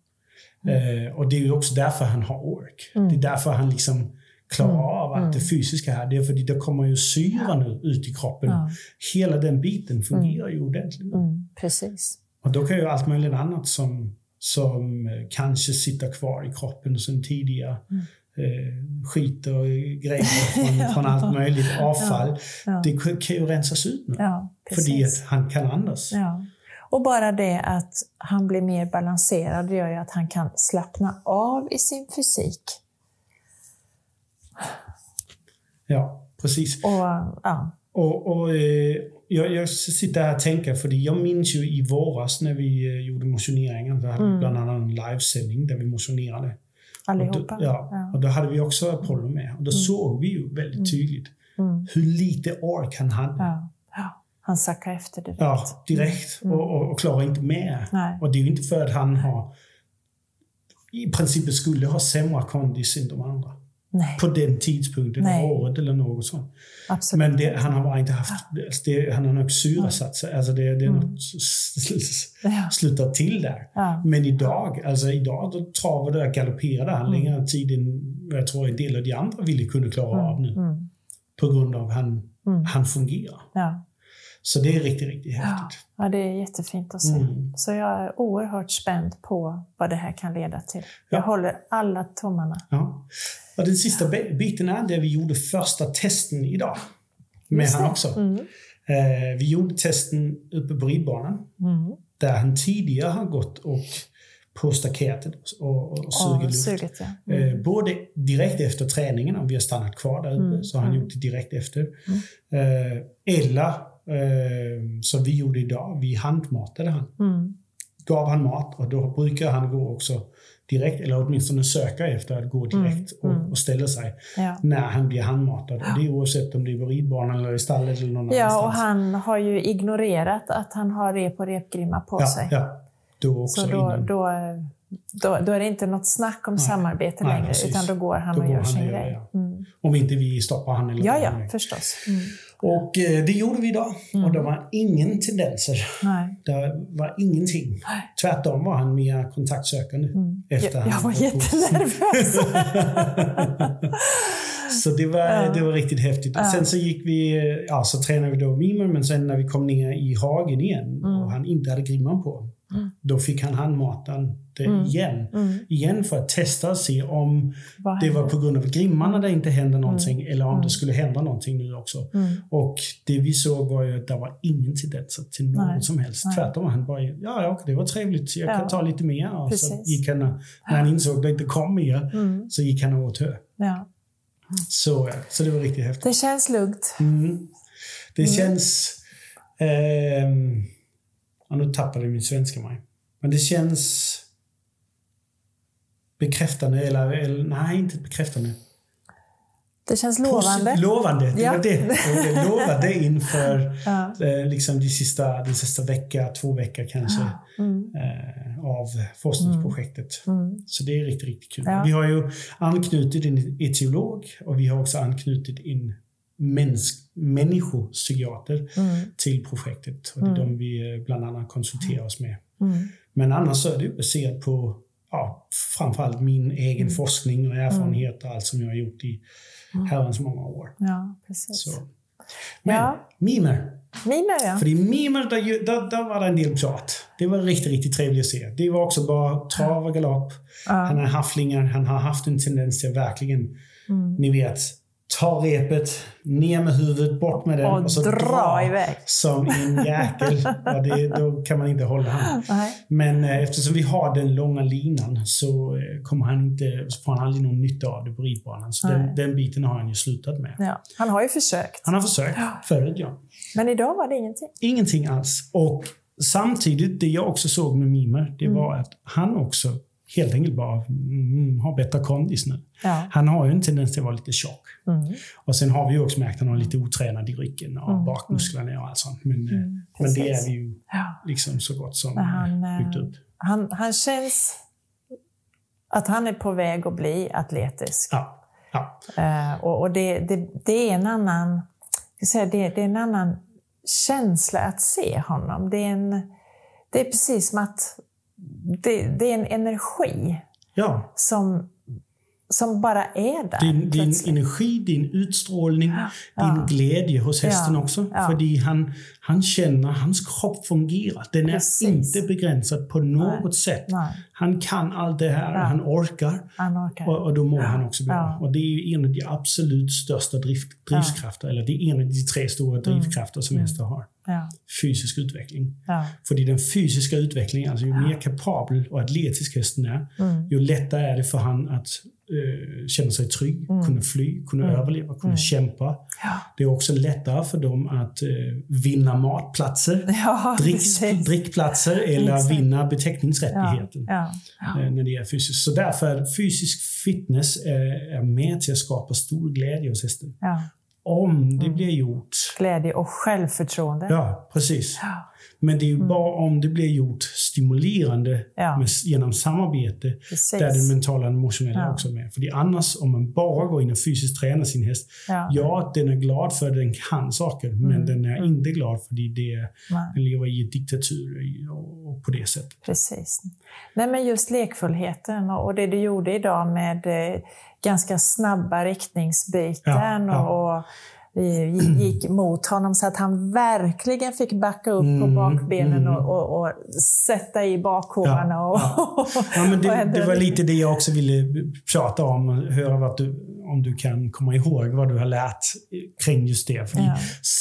Eh, och det är ju också därför han har ork. Mm. Det är därför han liksom klarar Mm, av allt mm. det fysiska här. Det är för att det kommer ju syra nu ut i kroppen. Ja. Hela den biten fungerar ju ordentligt. Mm, precis. Och då kan ju allt möjligt annat som, som eh, kanske sitter kvar i kroppen sen tidigare. Mm. Eh, skit och grejer från, från allt möjligt, avfall. Ja, Det kan ju rensas ut nu. ja För att han kan andas. Ja. Och bara det att han blir mer balanserad gör ju att han kan slappna av i sin fysik. Ja, precis. Och, ja, Och, och eh, jag, jag sitter här och tänker, för jag minns ju i våras när vi eh, gjorde motioneringen, vi Mm. bland annat en livesändning där vi motionerade. Och allihopa. då, ja, och då hade vi också Apollo med. Och då såg vi ju väldigt tydligt Mm. hur lite ork han hade. Ja. Ja. Han sackar efter direkt. Ja, direkt. Mm. Och, och, och klarar inte med. Nej. Och det är ju inte för att han har i princip skulle ha sämre kondis än de andra. Nej, På den tidpunkten Nej. av året eller något sånt. absolut. Men det, han har bara inte haft, alltså det, han har nog syrasatt sig. Alltså det, det är Mm. något Ja. slutat till där. Ja. Men idag, alltså idag då travade och galopperade han Mm. längre tid än jag tror en del av de andra ville kunna klara av nu. Mm. På grund av han, Mm. han fungerar. Ja. Så det är riktigt, riktigt Ja. häftigt. ja, det är jättefint att se. Mm. Så jag är oerhört spänd på vad det här kan leda till. Ja. Jag håller alla tummarna. Ja. Och den sista bi- biten är där vi gjorde första testen idag. Med Just han det. också. Mm. Eh, vi gjorde testen uppe på ridbanan. Mm. Där han tidigare har gått och på staketet och, och sugit Och luft. suget, ja. Mm. Eh, både direkt efter träningen, om vi har stannat kvar där uppe, Mm, så har han mm. gjort det direkt efter. Eh, eller, eh, som vi gjorde idag, vi handmatade han. Mm. Gav han mat och då brukar han gå också direkt, eller åtminstone söka efter att gå direkt Mm, och, mm. och ställa sig Ja. när han blir handmatad. Och det är oavsett om det är på ridbanan eller i stallet eller någon ja, annanstans. och han har ju ignorerat att han har rep och repgrimma på ja, sig. ja, då också Så då, då, då, då är det inte något snack om Nej. samarbete Nej, längre, precis. utan då går han Då och går gör han sin grej. Mm. Om inte vi stoppar han eller Ja, ja, han. förstås. Mm. Och eh, det gjorde vi idag. Och det var ingen tendenser. Nej. Det var ingenting. Nej. Tvärtom var han mer kontaktsökande. Mm. Efter Jag, jag var jättenervös. Så det var, Ja. det var riktigt häftigt. Ja. Sen så gick vi, ja så tränade vi då mimen, men sen när vi kom ner i hagen igen Mm. och han inte hade grimman på. Då fick han handmaten det igen. Igen för att testa och se om Vad det var på grund av grimmarna det inte hände någonting eller om det skulle hända någonting nu också. Och det vi såg var ju att det var ingen tendenser till något Nej. som helst. Nej. Tvärtom, han bara, ja, ja det var trevligt, jag kan Ja. ta lite mer. Och så gick han, när han insåg att det inte kom mer, så gick han och åt hö. Ja. Så, så det var riktigt häftigt. Det känns lugnt. Mm. Det känns... ehm, ja, nu tappade min svenska mig. Men det känns bekräftande, eller, eller nej, inte bekräftande. Det känns lovande. Posi- lovande, det Ja. var det. Och det lovade inför Ja. eh, liksom de sista, den sista vecka, två veckor kanske, Mm. eh, av forskningsprojektet. Mm. Så det är riktigt, riktigt kul. Ja. Vi har ju anknutit en etiolog och vi har också anknutit en mäns- människopsykiater Mm. till projektet. Och det är de vi eh, bland annat konsulterar oss med. Mm. Men annars så är det baserat på ja, framförallt min egen Mm. forskning och erfarenhet och allt som jag har gjort i herrans många år. Ja, precis. Så. Men Ja. mimer. Mimer, ja. För i mimer, där, där, där var det en del prat. Det var riktigt, riktigt trevligt att se. Det var också bara trav och galopp. Han är hafflingar. Han har haft en tendens till verkligen, Mm. ni vet, ta repet, ner med huvudet, bort med den Och så dra iväg. som en jäkel. och det, då kan man inte hålla han. Nej. Men eh, eftersom vi har den långa linan så eh, kommer han inte, så får han aldrig någon nytta av det på ridbanan. Så den, den biten har han ju slutat med. Ja. Han har ju försökt. Han har försökt förut, ja. Men idag var det ingenting. Ingenting alls. Och samtidigt, det jag också såg med Mimer, det var att han också helt enkelt bara mm, har bättre kondis nu. Ja. Han har ju en tendens till att vara lite tjock. Mm. Och sen har vi ju också märkt att han har lite otränad i ryggen och bakmusklerna och allt sånt. Men, eh, men det är vi ju liksom så gott som han, eh, byggt upp. Han, han känns att han är på väg att bli atletisk. Ja. ja. Eh, och och det, det, det är en annan jag säga, det, det är en annan känsla att se honom. Det är, en, det är precis som att det, det är en energi ja. som, som bara är där. Din, din energi, din utstrålning, Ja. din glädje hos hästen Ja. också. Ja. För han, han känner, hans kropp fungerar. Den Precis. är inte begränsad på något Nej. sätt. Nej, Han kan allt det här, han orkar. han orkar. Och, och då mår han också bra. Och det är en av de absolut största drift, drivkrafter, eller det är en av de tre stora Mm. drivkrafter som hästar har. Ja, Fysisk utveckling. ja, För den fysiska utvecklingen, alltså ju mer kapabel och atletisk hästen är, Mm. ju lättare är det för han att eh, känna sig trygg, kunna fly, kunna överleva, kunna kämpa. Mm. Ja. Det är också lättare för dem att eh, vinna matplatser, ja dricks, drickplatser eller Exakt. vinna ja, beteckningsrättigheten. ja, ja. eh, när det är fysiskt. Så därför är fysisk fitness är, är med till att skapa stor glädje hos hästen. Om det blir gjort. Glädje och självförtroende. Ja, precis. Ja. Men det är ju bara om det blir gjort stimulerande Ja. med, genom samarbete Precis. där den mentala och emotionella Ja. också är med. För annars, om man bara går in och fysiskt tränar sin häst, Ja. ja, den är glad för att den kan saker, men den är inte glad för det, den lever i en diktatur och, och på det sättet. Precis. Nej, men just lekfullheten och det du gjorde idag med eh, ganska snabba riktningsbyten och, gick- mot honom så att han verkligen fick backa upp på Mm, bakbenen mm. och, och, och sätta i bakhovarna. Ja, och, ja. Ja, men det, det var lite. det jag också ville prata om. Höra vad du, om du kan komma ihåg vad du har lärt kring just det. För Ja.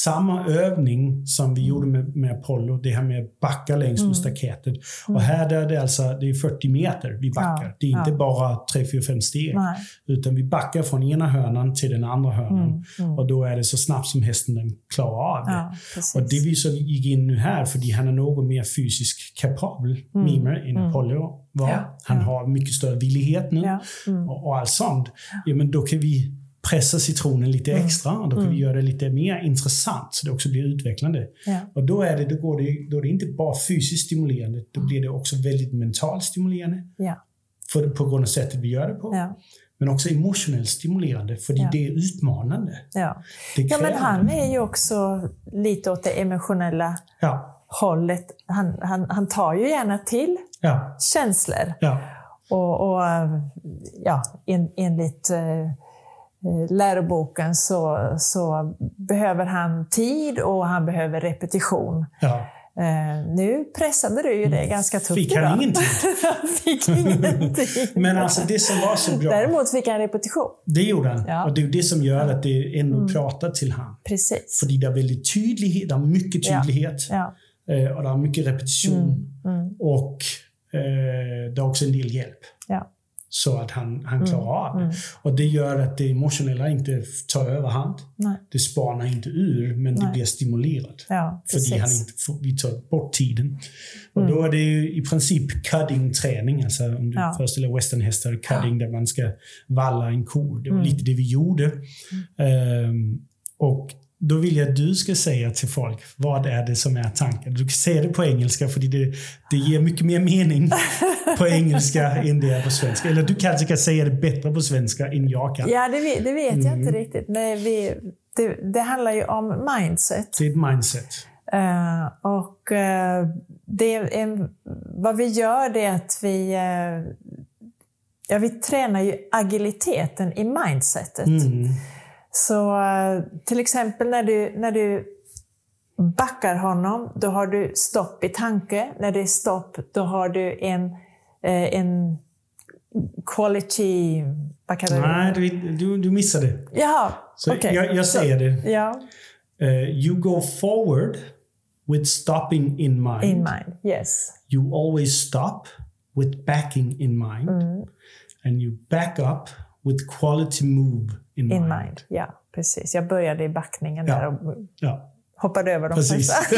Samma övning som vi gjorde med, med Apollo, det här med att backa längs Mm. med staketet. Och här är det alltså det är 40 meter vi backar. Det är inte bara 3, 4, 5 steg. Nej. Utan vi backar från ena hörnan till den andra hörnan. Mm, mm. Och då är det så snabbt som hästen den klarar av det. Ja. Och det vi så gick in nu här, för han är något mer fysiskt kapabel, mimer, än Apollo var. Mm. Ja, Han ja. har mycket större villighet nu Ja, mm. och, och allt sånt. Ja, men då kan vi pressa citronen lite Mm. extra och då kan vi göra det lite mer intressant så det också blir utvecklande. Ja. Och då är det, då går det, då är det inte bara fysiskt stimulerande, då blir det också väldigt mentalt stimulerande. Ja. För, på grund av sättet vi gör det på. Men också emotionellt stimulerande, för Ja. det är utmanande. Ja. Det ja, men han är ju också lite åt det emotionella Ja, hållet. Han, han, han tar ju gärna till ja, känslor. ja. Och, och ja, en, enligt eh, eh, läroboken så, så behöver han tid och han behöver repetition. ja. Eh, nu pressade du ju det ganska tufft Fick han idag. ingenting? fick ingenting. Men alltså det som var så bra, Däremot fick han repetition. det gjorde han. Ja. Och det är det som gör att det ändå pratar till han. Precis. För det är väldigt tydlighet, det är mycket Ja. tydlighet. Ja. Eh, och det är mycket repetition. Mm. Och eh, det är också en del hjälp. Ja. Så att han, han klarar av det. Mm. Och det gör att det emotionella inte tar överhand. Nej. Det spanar inte ur, men det Nej. blir stimulerat. Ja, han inte får, vi tar bort tiden. Och Mm. då är det i princip cutting-träning. Alltså om du Ja. föreställer westernhästar, cutting där man ska valla en ko. Det var Mm. lite det vi gjorde. Ehm, och då vill jag att du ska säga till folk, vad är det som är tanken? Du kan säga det på engelska, för det, det ger mycket mer mening på engelska än det är på svenska. Eller du kanske kan säga det bättre på svenska än jag kan. Ja, det, vet- det vet jag Mm. inte riktigt. Men vi, det, det handlar ju om mindset. Det är ett mindset. Eh, och eh, det är en, vad vi gör det är att vi, eh, ja, vi tränar ju agiliteten i mindsetet. Mm. Så eh, till exempel när du, när du backar honom, då har du stopp i tanke. När det är stopp, då har du en, eh, en quality... Vad kallar du Nej, du, du, missade. Jaha, okej. jag, jag Så- säger det. Ja, Uh, you go forward with stopping in mind. in mind. Yes. You always stop with backing in mind. Mm. And you back up with quality move in, In mind. mind. Ja, precis. Jag började i backningen Ja. där och Ja, hoppade över de precis.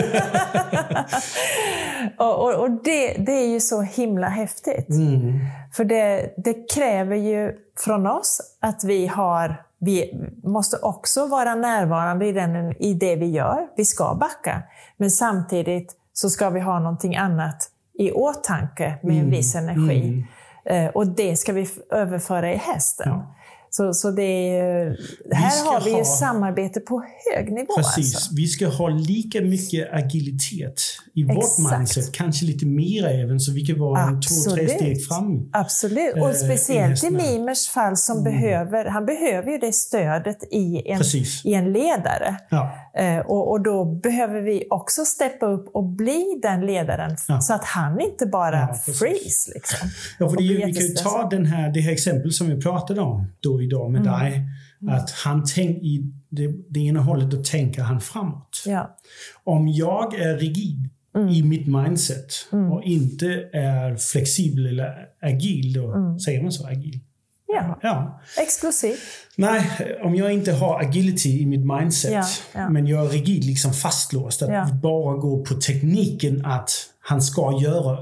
och och, och det, det är ju så himla häftigt. mm. För det, det kräver ju från oss att vi har vi måste också vara närvarande i, den, i det vi gör. Vi ska backa. Men samtidigt så ska vi ha någonting annat i åtanke med en viss energi. Mm. Eh, och det ska vi överföra i hästen. Ja. Så, så det är, här ska har vi ju ha- samarbete på hög nivå. Precis. Alltså. Vi ska ha lika mycket agilitet i vårt Exakt. mindset. Kanske lite mer även, så vi kan vara en två, tre Absolut. steg fram. Absolut. eh, Och i speciellt i. Mimers fall som behöver, han behöver ju det stödet i en, Precis. i en ledare. Ja. Eh, och, och då behöver vi också steppa upp och bli den ledaren Ja. så att han inte bara Ja, precis. freeze. Liksom. Ja, för det, vi kan ju ta den här, det här exempel som vi pratade om då idag med Mm. dig. Att han tänk, i det, det ena hållet, då tänker han framåt. Ja. Om jag är rigid Mm. i mitt mindset och inte är flexibel eller agil, då säger man så, agil? ja, Ja. explosiv. Nej, om jag inte har agility i mitt mindset, Ja, ja. men jag är rigid, liksom fastlåst, att bara gå på tekniken att han ska göra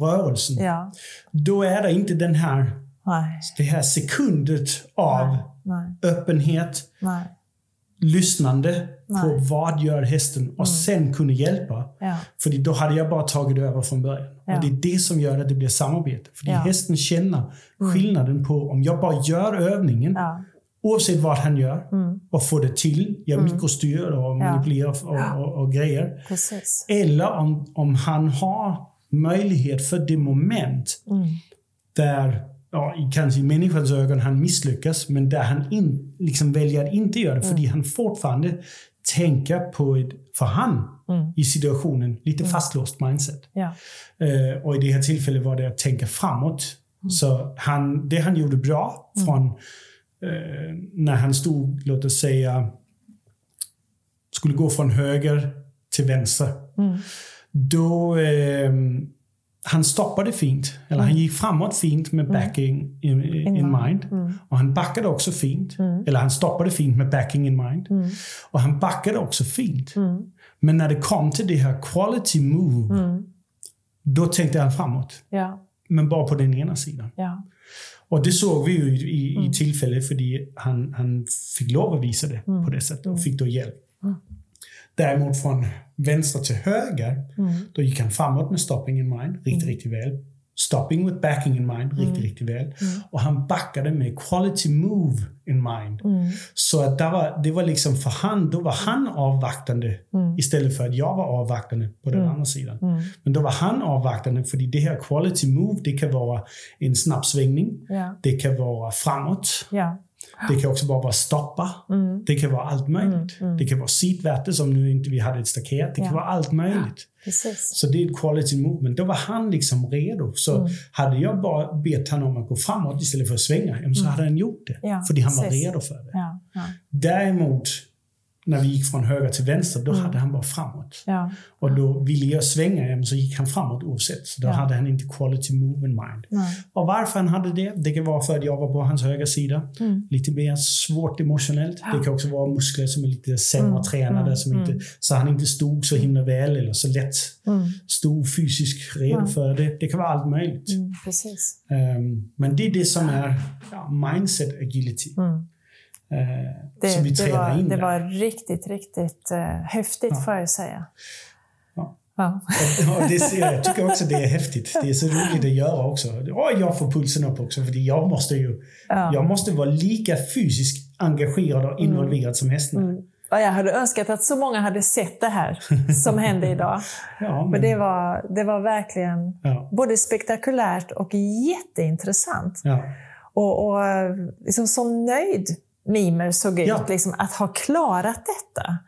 rörelsen. Då är det inte den här, Nej, det här sekundet av nej, öppenhet, nej. lyssnande på vad gör hästen och sen kunna hjälpa. Ja. För då hade jag bara tagit över från början. Ja. Och Det är det som gör att det blir samarbete. För Ja. hästen känner skillnaden på om jag bara gör övningen, Ja. oavsett vad han gör, och får det till. Jag mikrostyr och manipulerar och, och, och grejer. Precis. Eller om, om han har möjlighet för det moment där, ja, i- kanske i människans ögon, han misslyckas, men där han in, liksom väljer att inte göra det, för han fortfarande tänker på ett, för han, i situationen, lite fastlåst mindset. Ja. Eh, och i det här tillfället var det att tänka framåt. Så han, det han gjorde bra från eh, när han stod, låt oss säga, skulle gå från höger till vänster. Då eh, han stoppade fint, eller han gick framåt fint med backing in, in, mind. Och han backade också fint. Eller han stoppade fint med backing in mind. Och han backade också fint. Men när det kom till det här quality move, då tänkte han framåt. Ja. Men bara på den ena sidan. Ja. Och det såg vi ju i, i, i tillfället för han, han fick lov att visa det på det sättet och fick då hjälp. Däremot från vänster till höger, då gick han framåt med stopping in mind riktigt, riktigt väl. Stopping with backing in mind riktigt, riktigt väl. Och han backade med quality move in mind. Så att det var, det var liksom för han, då var han avvaktande istället för att jag var avvaktande på den andra sidan. Men då var han avvaktande för det här quality move, det kan vara en snabb svängning. Ja. Det kan vara framåt. Ja. Det kan också bara vara stoppa. Mm. Det kan vara allt möjligt. Det kan vara sitvärte som nu inte vi hade ett staket. Det kan Ja. vara allt möjligt. Precis. Så det är ett quality movement. Då var han liksom redo. Så Mm. hade jag bara bett honom om att gå framåt istället för att svänga, ja, så hade han gjort det. Mm. Ja, för han var redo för det. Ja, ja, Däremot, när vi gick från höger till vänster, då hade han bara framåt. ja. Och då ville jag svänga, ja, så gick han framåt oavsett. Så då Ja. hade han inte quality movement mind. Nej. Och varför han hade det, det kan vara för att jag var på hans högra sida. Mm. Lite mer svårt emotionellt. Det kan också vara muskler som är lite sämre Mm, tränade, mm, som mm. inte, så han inte stod så himla väl eller så lätt Mm. stod fysiskt redo Mm. för det. Det kan vara allt möjligt. Mm. Ehm, men det är det som är ja, mindset agility. Mm. eh, Det, som vi det, tränar var, in det var riktigt, riktigt uh, häftigt Ja. får jag säga. Ja. Ja. Ja, det ser, jag tycker också det är häftigt. Det är så roligt att göra också. Och jag får pulsen upp också, för jag måste ju Ja. jag måste vara lika fysiskt engagerad och involverad som hästarna. Mm. Ja, jag hade önskat att så många hade sett det här som hände idag. Ja, men, Men det var, det var verkligen ja, både spektakulärt och jätteintressant. ja, Och, och liksom så nöjd Mimer såg ut, Ja. liksom, att ha klarat detta.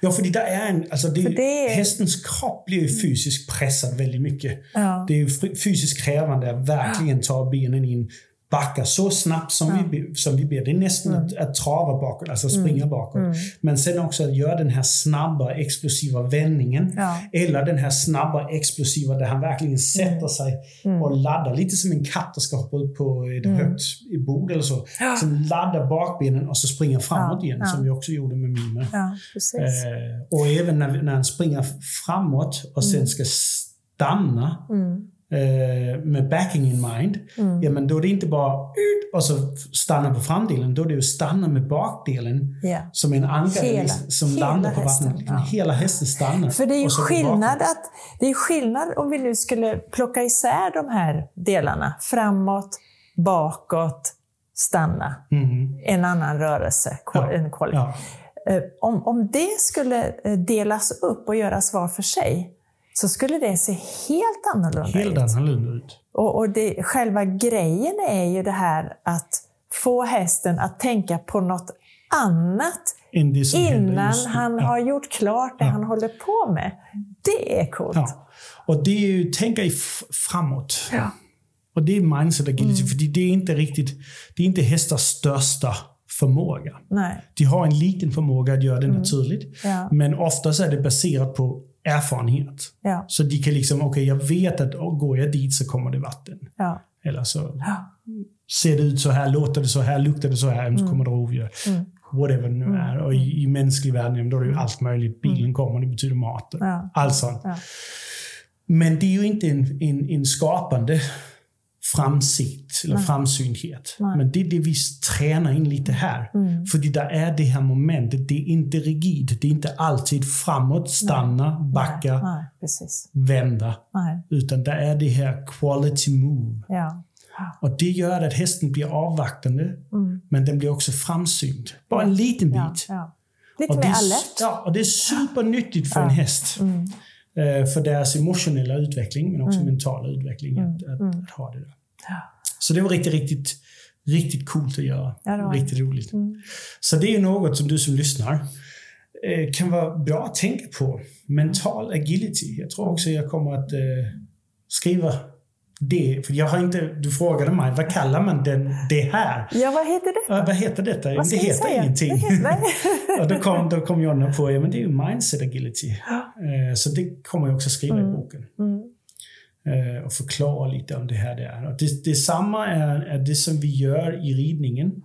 ja, för det är en, alltså det, det är- hästens kropp blir ju fysiskt pressad väldigt mycket. Ja. Det är ju fy- fysiskt krävande att verkligen ta benen in, backa så snabbt som, Ja. vi, som vi ber. Det är nästan Mm. att, att trava bakåt, alltså springa bakåt. Men sen också att göra den här snabba, explosiva vändningen. Ja. Eller den här snabba, explosiva där han verkligen sätter Mm. sig och laddar. Lite som en katt som ska hoppa upp på ett högt bord eller så. Mm. Ja. Som laddar bakbenen och så springer framåt igen, som vi också gjorde med Mime. Eh, och även när, när han springer framåt och sen ska stanna Mm. Eh, med backing in mind, ja, men då är det inte bara ut och så stanna på framdelen. Då är det ju stanna med bakdelen Ja. som en ankare som hela landar på vattnet. ja. Hela hästen stannar. För det är ju skillnad att det är skillnad om vi nu skulle plocka isär de här delarna. Framåt, bakåt, stanna. Mhm. En annan rörelse. Ja, En quality. Ja. Eh, Om, om det skulle eh, delas upp och göras var för sig så skulle det se helt annorlunda Helt ut. annorlunda ut. Och, och det, själva grejen är ju det här att få hästen att tänka på något annat innan han ja. har gjort klart det Ja. han håller på med. Det är coolt. Ja. Och det är ju tänka i f- framåt. Och det är mindset agility, Mm. för det är inte riktigt, det är inte hästars största förmåga. Nej. De har en liten förmåga att göra det naturligt. Mm. Ja. Men oftast är det baserat på erfarenhet. Ja. Så de kan liksom, okej jag vet att oh, går jag dit så kommer det vatten. Ja. Eller så ser det ut så här, låter det så här, luktar det så här, Mm. så kommer det rovdjur. Whatever det nu är. Och i, i mänsklig värld, då är det ju allt möjligt. Bilen kommer, det betyder mat. Mm. Ja. Allt sånt. Men det är ju inte en, en, en skapande framsikt eller framsynthet. Nej. Men det är det vi tränar in lite här. Mm. För det där är det här momentet. Det är inte rigid. Det är inte alltid framåt, stanna, backa, Nej. Nej, precis. vända. Nej. Utan det är det här quality move. Ja. Och det gör att hästen blir avvaktande, men den blir också framsynt. Bara en liten bit. Mm. Ja. Ja. Lite Och det, mer är, alert. ja, och det är supernyttigt för en häst. Mm. Eh, för deras emotionella utveckling, men också mentala utveckling. Att, att, att ha det där. Så det var riktigt, riktigt, riktigt coolt att göra. Ja, riktigt roligt. Så det är något som du som lyssnar eh, kan vara bra att tänka på. Mental agility. Jag tror också jag kommer att eh, skriva det. För jag har inte, du frågade mig, vad kallar man den, det här? Ja, vad heter det? Ja, vad heter detta? Vad det heter säga? ingenting. Det heter- och då kom, då kom Jonna på, ja men det är ju mindset agility. Eh, så det kommer jag också skriva i boken. Mm. Eh, och förklara lite om det här det är. Och det, detsamma är, är det som vi gör i ridningen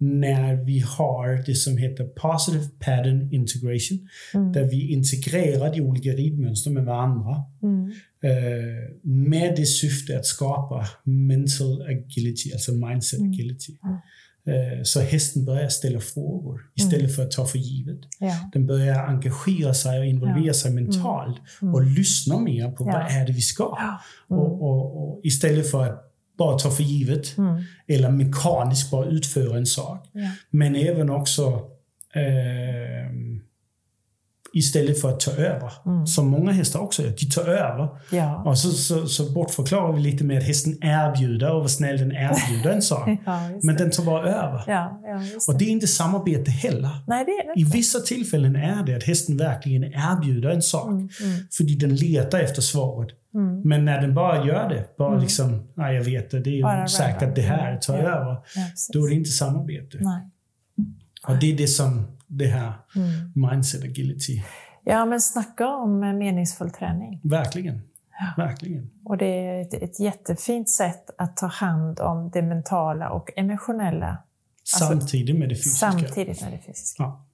när vi har det som heter positive pattern integration. Där vi integrerar de olika ridmönster med varandra. Mm. Eh, med det syfte att skapa mental agility, alltså mindset agility. Eh, så hästen börjar ställa frågor istället för att ta för givet. Ja. Den börjar engagera sig och involvera sig mentalt och lyssna mer på Ja. vad är det vi ska. Ja. Och, och, och istället för att bara ta för givet eller mekaniskt bara utföra en sak. Ja. Men även också eh, Istället för att ta över. Som många hästar också gör. De tar över. Ja. Och så, så, så bortförklarar vi lite med att hästen erbjuder och vad snäll den erbjuder en sak. Ja, Men det. den tar bara över. Ja, just Och det. det är inte samarbete heller. Nej, det det I vissa tillfällen är det att hästen verkligen erbjuder en sak. Mm, För den letar efter svaret. Men när den bara gör det, bara liksom, nej jag vet det, det är ju Bara säkert random. att det här tar över. Då är det inte samarbete. Nej. Och det är det som det här Mm. mindset agility, Ja, men snacka om eh, meningsfull träning. verkligen. Verkligen. Och det är ett, ett jättefint sätt att ta hand om det mentala och emotionella Samtidigt med det fysiska. Alltså, samtidigt med det fysiska. Ja.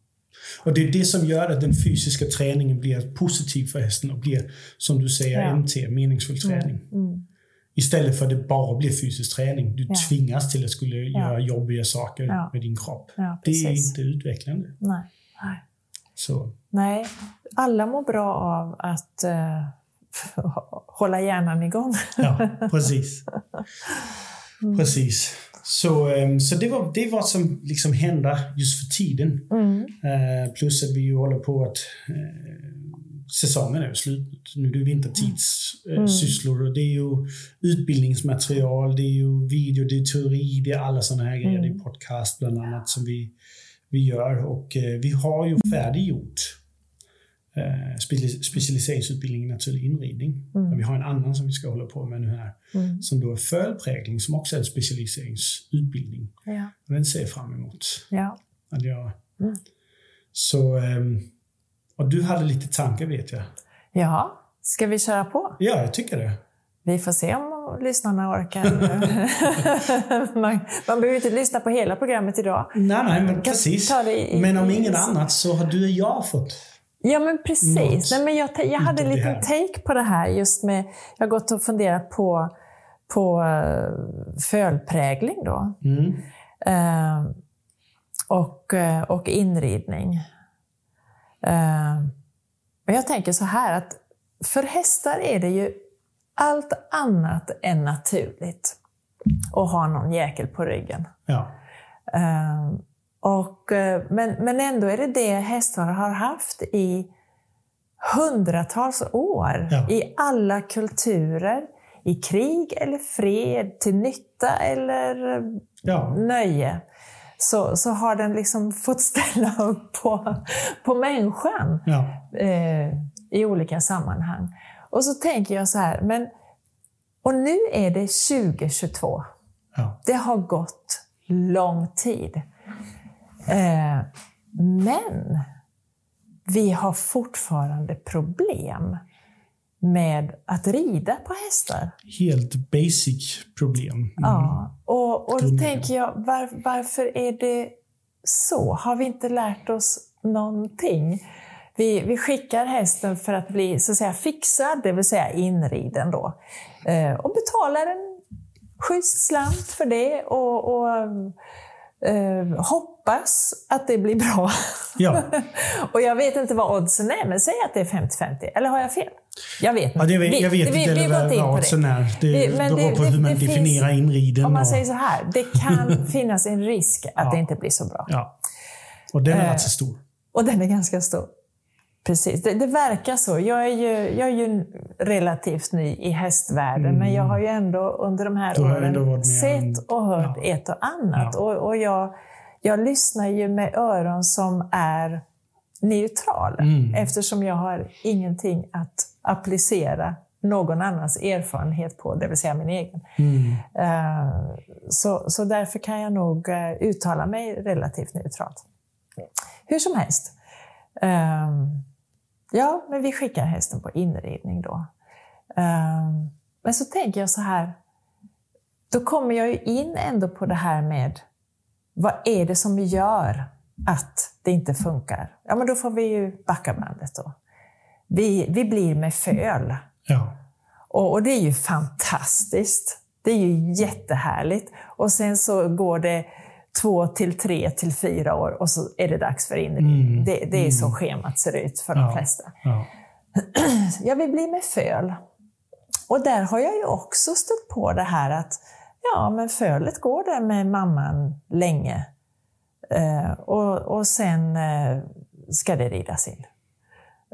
Och det är det som gör att den fysiska träningen blir positiv för hästen och blir, som du säger, Ja. MT, meningsfull träning. Mm. Istället för att det bara blir fysisk träning. Du Ja. tvingas till att skulle göra jobbiga saker Ja. med din kropp. Ja, det är inte utvecklande. Nej. Nej. Så, Nej, alla mår bra av att eh, hålla hjärnan igång. ja, precis. Mm. Precis. Så, ehm, så det var det var som liksom hände just för tiden. Mm. Eh, plus att vi ju håller på att eh, säsongen är slut. Nu är det vintertidssysslor Mm. och det är ju utbildningsmaterial, det är ju video, det är teori, det är alla sådana här grejer. Mm. Det är podcast bland annat som vi, vi gör och eh, vi har ju färdiggjort eh, speci- specialiseringsutbildning i naturlig inridning. Mm. Vi har en annan som vi ska hålla på med nu här Mm. som då är fölprägling som också är en specialiseringsutbildning. Ja. Och den ser jag fram emot Ja. att göra. Mm. Så, ehm, och du hade lite tankar vet jag. ja, ska vi köra på? Ja, jag tycker det. Vi får se om lyssnarna orkar. man, man behöver inte lyssna på hela programmet idag. Nej, nej, men precis. i- Men om i- ingen annat så har du och jag fått. Ja, men precis. Nej, men jag, jag hade en liten take på det här just med, jag har gått och funderat på, på uh, fölprägling då. Mm. Eh, och, eh, och inridning. Eh, men jag tänker så här att för hästar är det ju allt annat än naturligt att ha någon jäkel på ryggen. Ja. Eh, och, eh, men, men ändå är det det hästar har haft i hundratals år. Ja. I alla kulturer. I krig eller fred, till nytta eller Ja. nöje. Så, så har den liksom fått ställa upp på, på människan Ja. eh, i olika sammanhang. Och så tänker jag så här, men och nu är det 2022. Ja. Det har gått lång tid. Eh, men vi har fortfarande problem med att rida på hästar. Helt basic problem. Mm. Ja, och, och då tänker jag, var, varför är det så? Har vi inte lärt oss någonting? Vi, vi skickar hästen för att bli så att säga, fixad, det vill säga inriden då. Eh, och betalar en schysst slant för det och, och eh, hoppas att det blir bra. Ja. och jag vet inte vad oddsen är, men säg att det är 50-50. Eller har jag fel? Jag vet inte. Ja, det jag vet vi, inte vi, vi vad det. oddsen är. Det Vi- men beror det- på det- hur man det finns- definierar inriden. Om man och, säger så här, det kan finnas en risk att det inte blir så bra. ja. och den är rätt så stor. Och den är ganska stor. Precis, det, det verkar så. Jag är, ju, jag är ju relativt ny i hästvärlden, men jag har ju ändå under de här Mm. Åren sett och hört Ja. ett och annat. Ja. Och, och jag, jag lyssnar ju med öron som är neutrala, Mm. eftersom jag har ingenting att applicera någon annans erfarenhet på, det vill säga min egen. Mm. Eh, Så, så därför kan jag nog eh, uttala mig relativt neutralt. Hur som helst. Ehm, Ja, men vi skickar hästen på inridning då. Ehm, Men så tänker jag så här. Då kommer jag ju in ändå på det här med vad är det som gör att det inte funkar? Ja, men då får vi ju backa bandet då. Vi, vi blir med föl. Ja. Och, och det är ju fantastiskt. Det är ju jättehärligt. Och sen så går det två till tre till fyra år och så är det dags för inridning. Mm, Det, det är så schemat ser ut för de Ja. flesta. Ja. Jag vill bli med föl. Och där har jag ju också stött på det här att ja, men fölet går där med mamman länge. Eh, och, och sen eh, ska det ridas in.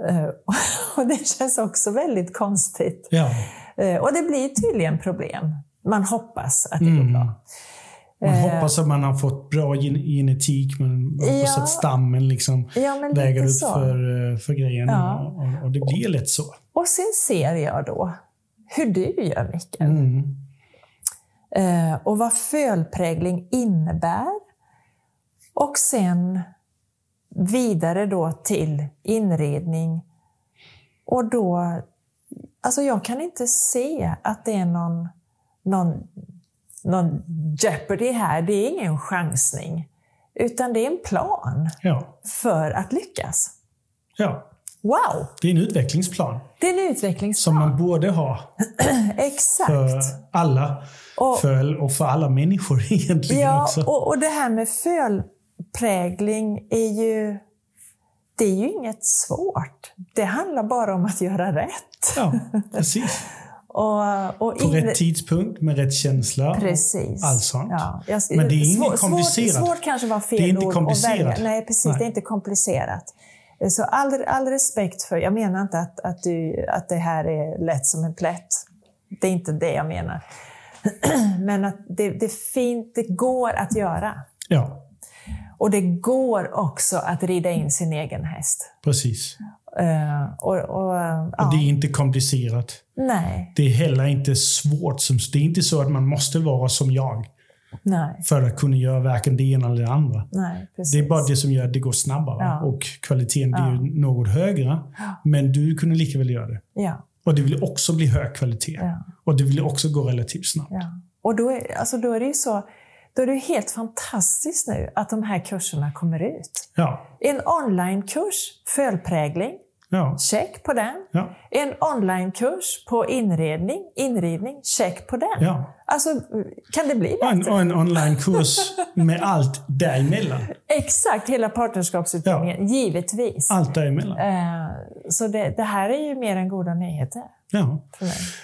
Eh, och det känns också väldigt konstigt. Ja. Eh, och det blir tydligen problem. Man hoppas att det går Mm. bra. Man Eh. hoppas att man har fått bra gen- genetik, men man hoppas Ja. att stammen liksom Ja, väger upp så. för, eh, för grejerna. Ja. Och, och, och det blir lätt så. Och sen ser jag då hur du gör, Mikael. Mm. Eh, och vad fölprägling innebär. Och sen vidare då till inredning. Och då, alltså jag kan inte se att det är någon, någon, någon jeopardy här. Det är ingen chansning. Utan det är en plan Ja. för att lyckas. ja, Wow! det är en utvecklingsplan Det är en som utvecklingsplan. man borde ha Exakt. för alla. Och- För, och för alla människor egentligen Ja, också. och, och det här med fölprägling är ju, det är ju inget svårt. Det handlar bara om att göra rätt. Ja, precis. Och, och På in- rätt tidpunkt, med rätt känsla. Precis. Allt sånt. Ja, jag, Men det är inget svår- komplicerat. Svårt, svårt kanske var fel Det är inte ord komplicerat. Nej, precis. Nej. Det är inte komplicerat. Så all, all respekt för, jag menar inte att, att, du, att det här är lätt som en plätt. Det är inte det jag menar. Men att det, det, är fint, det går att göra. Ja, Och det går också att rida in sin egen häst. precis. Eh, och, och, ja, Och det är inte komplicerat. Nej, Det är heller inte svårt. Som, det är inte så att man måste vara som jag nej, för att kunna göra varken det ena eller det andra. nej. Det är bara det som gör att det går snabbare Ja. och kvaliteten blir Ja. något högre. Men du kunde lika väl göra det. Ja, Och det vill också bli hög kvalitet. ja, Och det vill också gå relativt snabbt. ja. Och då är, alltså då är det ju så, då är det helt fantastiskt nu att de här kurserna kommer ut. Ja. En onlinekurs, fölprägling, Ja. check på den. Ja. En onlinekurs på inredning, inridning, check på den. ja. Alltså, kan det bli en, bättre? och en onlinekurs med allt däremellan. Exakt, hela partnerskapsutbildningen, givetvis. Allt däremellan. Eh, Så det, det här är ju mer än goda nyheter Ja.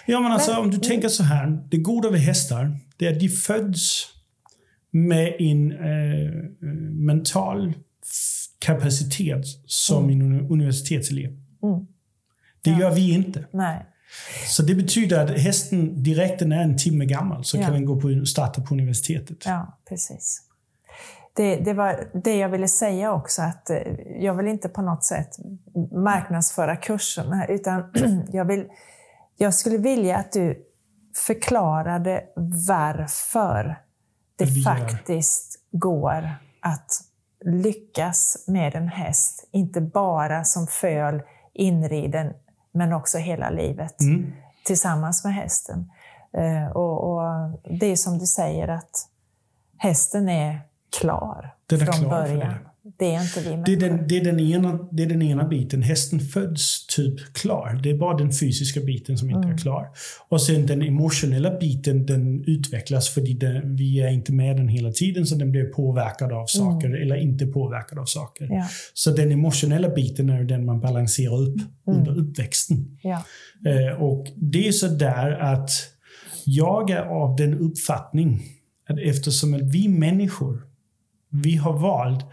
Ja, men alltså Men- om du tänker så här. Det goda med hästar, det är att de föds med en eh, mental kapacitet som en uni- universitetselev. Mm. Det gör vi inte. Nej. Så det betyder att hästen direkt när den är en timme gammal så Ja. kan den gå på, starta på universitetet. Ja, precis. Det, det var det jag ville säga också, att eh, jag vill inte på något sätt marknadsföra kurserna, utan jag, vill, jag skulle vilja att du förklarade varför det faktiskt går att lyckas med en häst, inte bara som föl inriden, men också hela livet Mm. tillsammans med hästen. Eh, och, och det är som du säger att hästen är klar är från klar början. Det. är inte vi Det är, den, det, är den ena, det är den ena biten. Hästen föds typ klar. Det är bara den fysiska biten som inte Mm. är klar. Och sen den emotionella biten, den utvecklas för den, vi är inte med den hela tiden, så den blir påverkad av saker eller inte påverkad av saker. Mm. Ja, Så den emotionella biten är den man balanserar upp Mm. under uppväxten. ja, Eh, och det är så där att jag är av den uppfattning att eftersom att vi människor, vi har valt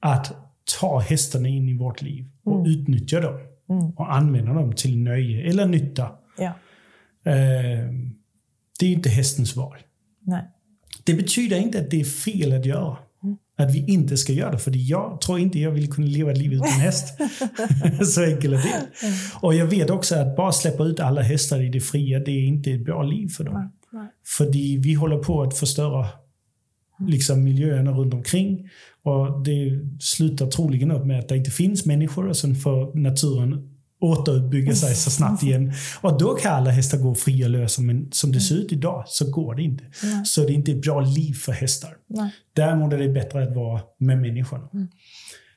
att ta hästarna in i vårt liv och utnyttja dem Mm. och använda dem till nöje eller nytta. ja. Eh, det är inte hästens val. Nej. Det betyder inte att det är fel att göra. Att vi inte ska göra det. För jag tror inte jag vill kunna leva ett liv utan häst. så enkelt är det. Och jag vet också att bara släppa ut alla hästar i det fria, det är inte ett bra liv för dem. Nej. För vi håller på att förstöra liksom, miljöerna runt omkring. Och det slutar troligen upp med att det inte finns människor och sen får naturen återuppbygga sig så snabbt igen. Och då kan alla hästar gå fria och lösa, men som det ser ut idag så går det inte. Så det är inte ett bra liv för hästar. Nej. Däremot är det bättre att vara med människorna.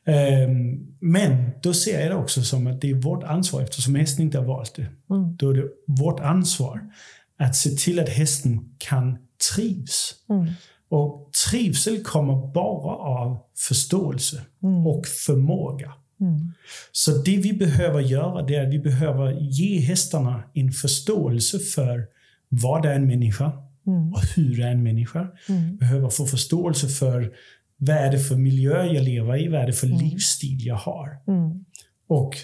Ehm, men då ser jag det också som att det är vårt ansvar, eftersom hästen inte har valt det. Då är det vårt ansvar att se till att hästen kan trivs. Och trivsel kommer bara av förståelse och förmåga. Så det vi behöver göra det är att vi behöver ge hästarna en förståelse för vad är en människa och hur är en människa. Vi behöver få förståelse för vad är det för miljö jag lever i, vad är det för livsstil jag har. Och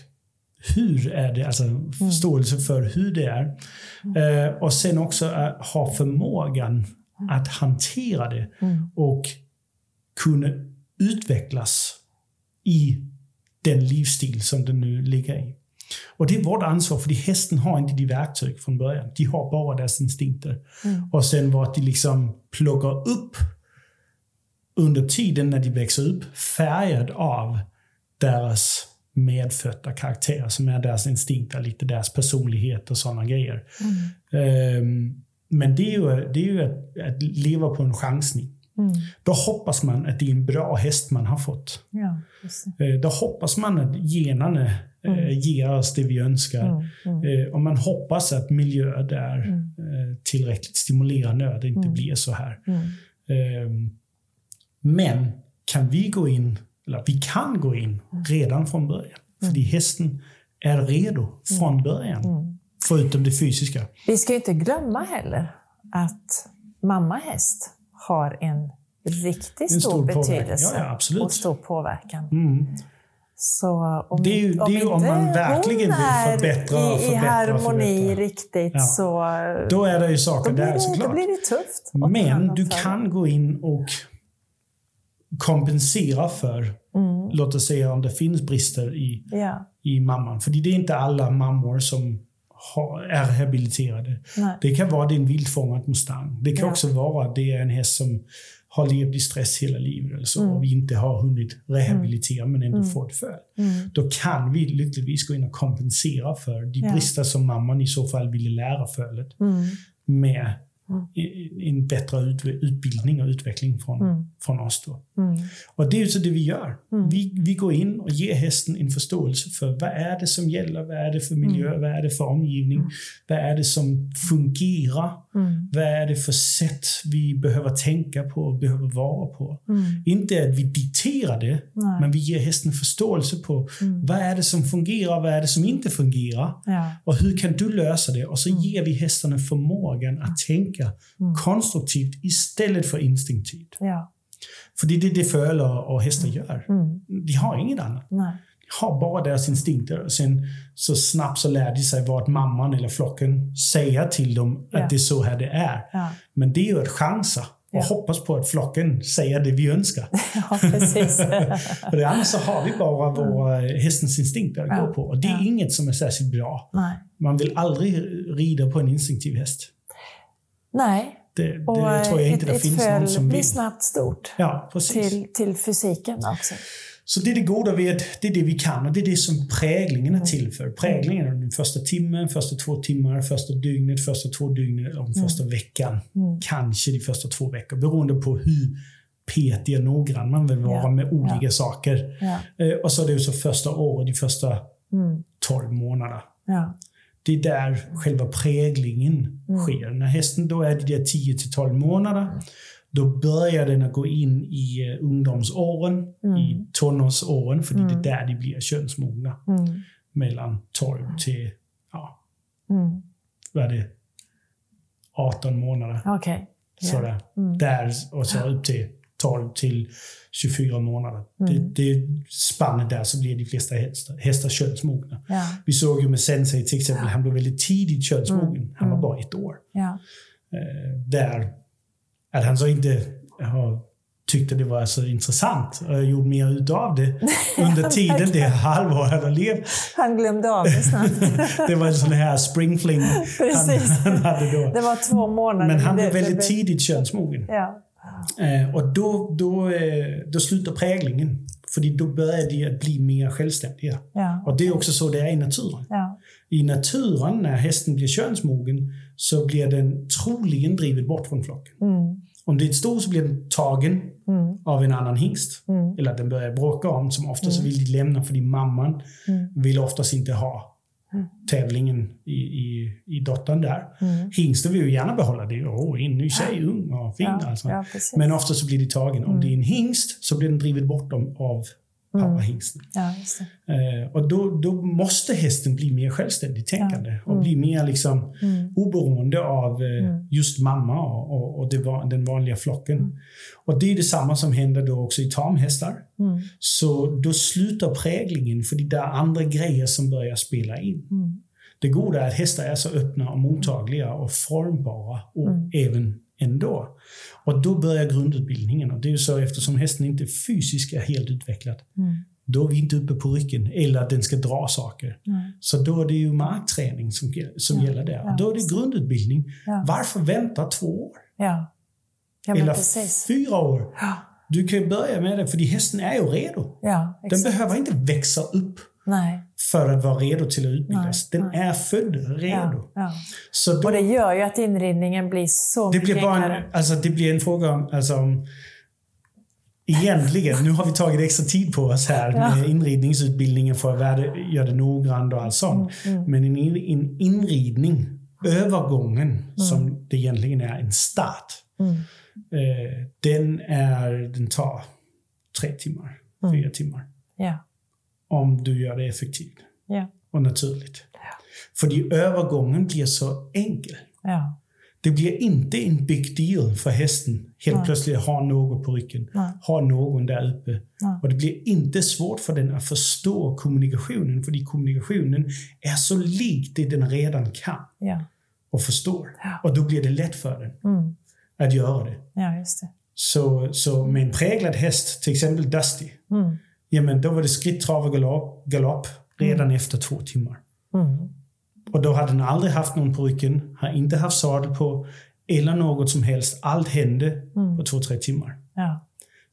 hur är det, alltså förståelse för hur det är. Eh, och sen också att ha förmågan att hantera det och kunna utvecklas i den livsstil som den nu ligger i. Och det är vårt ansvar, för hästen har inte de verktyg från början. De har bara deras instinkter. Och sen vad de liksom plockar upp under tiden när de växer upp, färgad av deras medfödda karaktärer som är deras instinkter, lite deras personlighet och sådana grejer. Um, men det är ju, det är ju att, att leva på en chansning. Mm. Då hoppas man att det är en bra häst man har fått. Ja, Eh, Då hoppas man att generna eh, ger oss det vi önskar. Eh, Och man hoppas att miljön är eh, tillräckligt stimulerande, att det inte blir så här. Ehm, Men kan vi gå in, eller vi kan gå in redan från början. För hästen är redo från början. Förutom det fysiska. Vi ska inte glömma heller att mamma häst har en riktigt stor, stor betydelse Ja, ja, och stor påverkan. Mm. Så om, Det är ju- det är ju om man verkligen vill förbättra och i, i förbättra och harmoni förbättra. riktigt Ja. så Då är det ju saker där det, såklart. då blir det tufft. Men du kan gå in och kompensera för, Mm. låt oss säga om det finns brister i, Ja, i mamman. För det är inte alla mammor som är rehabiliterade. nej. Det kan vara det är en vildfångad mustang. Det kan Ja. också vara att det är en häst som har levt i stress hela livet eller så, Mm. och vi inte har hunnit rehabilitera men ändå fått föl. Mm. Då kan vi lyckligtvis gå in och kompensera för de Ja. brister som mamman i så fall ville lära fölet Mm. med Mm. En bättre ut, utbildning och utveckling från, Mm. från oss. Då. Mm. Och det är så det vi gör. Mm. Vi, vi går in och ger hästen en förståelse för vad är det som gäller, vad är det för miljö, Mm. vad är det för omgivning, vad är det som fungerar, Mm. vad är det för sätt vi behöver tänka på och behöver vara på. Mm. Inte att vi dikterar det, Nej. men vi ger hästen förståelse på Mm. vad är det som fungerar, vad är det som inte fungerar. Ja. Och hur kan du lösa det? Och så Mm. ger vi hästarna förmågan att tänka Mm. konstruktivt istället för instinktivt. ja. För det är det det fölar och hästar gör. Mm. De har inget annat. Nej. Har bara deras instinkter. Och sen så snabbt så lär de sig vad mamman eller flocken säger till dem att Ja. det är så här det är. Ja. Men det är ju att chansa och Ja. hoppas på att flocken säger det vi önskar. ja, precis. För annars så har vi bara våra hästens instinkter att gå på. Och det är inget som är särskilt bra. Nej. Man vill aldrig rida på en instinktiv häst. Nej. Det, det Och tror jag inte ett, det finns någon som blir vill. snabbt stort. Ja, precis. Till, till fysiken också. Så det är det goda att det är det vi kan och det är det som präglingen är till för. Präglingen är den första timmen, första två timmar, första dygnet, första två dygnet och första veckan. Mm. Kanske de första två veckor beroende på hur petig och noggrann man vill vara Ja, med olika ja. saker. Ja. Eh, Och så är det så första året, de första Mm. 12 månaderna. Det är där själva präglingen Mm. sker. När hästen då är de där 10 till 12 månader, då börjar den att gå in i eh, ungdomsåren, i Mm. tonårsåren, för det är Mm. där de blir könsmogna. Mm. Mellan 12 till, ja, Mm. vad är det? 18 månader. Ja. Sådär. Mm. Där, och så upp till 12 till 24 månader. Det, Mm. det spannet där så blir de flesta hästar, hästar könsmogna. Ja. Vi såg ju med Sensei till exempel, han blev väldigt tidigt könsmogen. Han var Mm. bara ett år. Ja. Eh, där att han så inte har tyckte det var så intressant och gjort mer utav det under tiden det halvår han har levt. Han glömde av det snabbt. Det var en sån här springfling han, han hade då. Det var två månader. Men han blev väldigt tidigt könsmogen. Ja. Eh, och då, då, eh, då slutar präglingen. För då börjar de att bli mer självständiga. Ja. Och det är också så det är i naturen. Ja. I naturen, när hästen blir könsmogen, så blir den troligen driven bort från flocken. Mm. Om det är ett sto så blir den tagen Mm. av en annan hingst. Mm. Eller att den börjar bråka om, som ofta så vill de lämna för mamman Mm. vill oftast inte ha tävlingen i, i, i dottern där. Mm. Hingsten vill ju gärna behålla det. Åh, en ny tjej, ung och fin Ja. alltså. Ja. Men ofta så blir de tagen. Om det är en hingst så blir den driven bort dem av pappahingsten. Ja, just det. Eh, och då, då måste hästen bli mer självständigt tänkande och bli mer liksom oberoende av eh, just mamma och, och, och det den vanliga flocken. Och det är detsamma som händer då också i tamhästar. Mm. Så då slutar präglingen för det är andra grejer som börjar spela in. Mm. Det goda är att hästar är så öppna och mottagliga och formbara och även ändå. Och då börjar grundutbildningen. Och det är ju så eftersom hästen inte fysiskt är helt utvecklad. Mm. Då är vi inte uppe på ryggen eller att den ska dra saker. Nej. Så då är det ju markträning som, som Ja, gäller där. ja, Och då är det grundutbildning. Ja. Varför vänta två år? Eller precis. fyra år? Du kan ju börja med det, för hästen är ju redo. Den behöver inte växa upp Nej. För att vara redo till att utbildas. Nej, den nej. är född redo. Ja, ja. Så då, Och det gör ju att inridningen blir så det, mycket blir bara en, alltså, det blir en fråga om... Alltså, om Egentligen, nu har vi tagit extra tid på oss här Ja. med inridningsutbildningen för att värde, göra det noggrant och allt sånt. Mm, Men en, in, en inridning, övergången, som det egentligen är en start, Mm. eh, den, är, den tar tre timmar, Mm. fyra timmar. Ja. Om du gör det effektivt Ja. och naturligt. För övergången blir så enkel. Ja. Det blir inte en big deal för hästen helt Nej. plötsligt ha något på ryggen, Nej. ha någon där uppe. Nej. Och det blir inte svårt för den att förstå kommunikationen, för kommunikationen är så lik det den redan kan Ja. och förstår. Ja. Och då blir det lätt för den Mm. att göra det. ja, det. Så, så med en präglad häst, till exempel Dusty, Mm. Jamen då var det skritt, trav och galopp, galopp redan efter två timmar. Mm. Och då hade den aldrig haft någon på ryggen, har inte haft sadel på eller något som helst. Allt hände på två, tre timmar. Ja.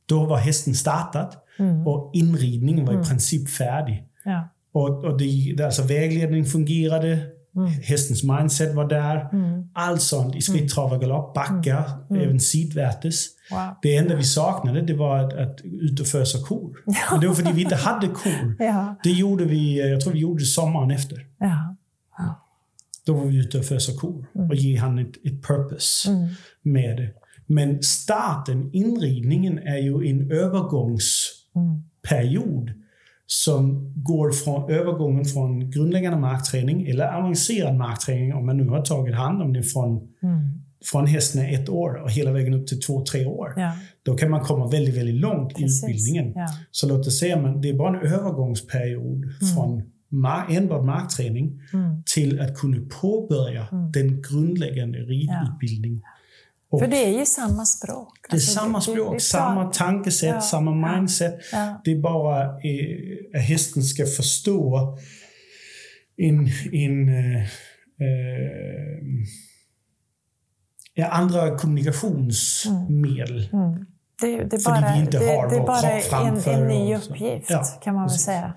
Då var hästen startad Mm. och inridningen var i princip färdig. Ja. Och, och det, alltså vägledning fungerade, Mm. hästens mindset var där. Allt sånt i skritt, trav och galopp, backar, även sidvärtes. Wow. Det enda vi saknade det var att, att ut och fösa kor. Men det var för att vi inte hade kor. Ja. Det gjorde vi, jag tror vi gjorde det sommaren efter. Ja. Då var vi ute och fösa kor och ge han ett, ett purpose Mm. med det. Men starten, inridningen, är ju en övergångsperiod som går från övergången från grundläggande markträning eller avancerad markträning om man nu har tagit hand om det från, Mm. Från hästen är ett år och hela vägen upp till två, tre år. Ja. Då kan man komma väldigt, väldigt långt Precis. i utbildningen. Ja. Så låt oss säga att det är bara en övergångsperiod från mar- enbart markträning Mm. till att kunna påbörja den grundläggande ridutbildning. Och För det är ju samma språk. det är Alltså, samma det- språk, det är samma tankesätt, Ja, samma ja, mindset. ja. Det är bara eh, att hästen ska förstå en, en eh, eh, ja, andra kommunikationsmedel. Mm. Det, det, är Fordi bara, vi inte det, har det vår bara kropp en, framför en ny uppgift, Ja, kan man väl precis. säga.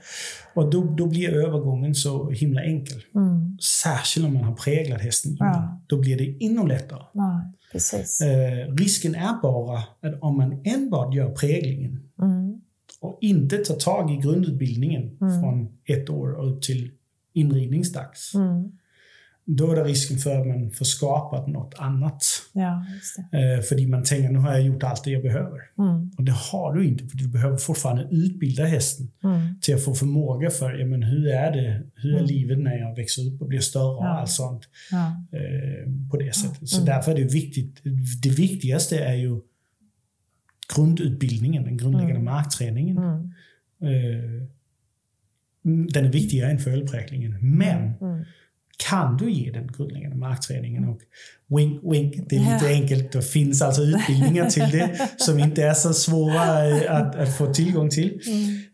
Och då, då blir övergången så himla enkel. Mm. Särskilt om man har präglat hästen innan. Ja. Då blir det ännu lättare. Nej, precis. Eh, risken är bara att om man enbart gör präglingen Mm. och inte tar tag i grundutbildningen från ett år upp till inridningsdags. Mm. Då är det risken för att man får skapat något annat. Ja. Eh, för man tänker nu har jag gjort allt det jag behöver. Mm. Och det har du inte, för du behöver fortfarande utbilda hästen Mm. till att få förmåga för ja, men hur är det, hur är Mm. livet när jag växer upp och blir större och Ja. allt sånt Ja. eh, på det sättet. Så Mm. därför är det viktigt. Det viktigaste är ju grundutbildningen, den grundläggande Mm. markträningen. Mm. Eh, den är viktigare än följdpräglingen. Men. Kan du ge den grundläggande markträningen och wink, wink, det är lite Ja. enkelt. Det finns alltså utbildningar till det som inte är så svåra att, att få tillgång till.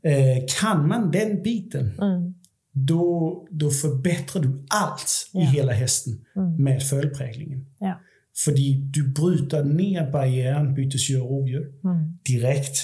Eh, kan man den biten, Mm. då, då förbättrar du allt i Ja. hela hästen Mm. med följdpräglingen. Ja. För du bryter ner barriären bytesdjur och rovdjur Mm. direkt.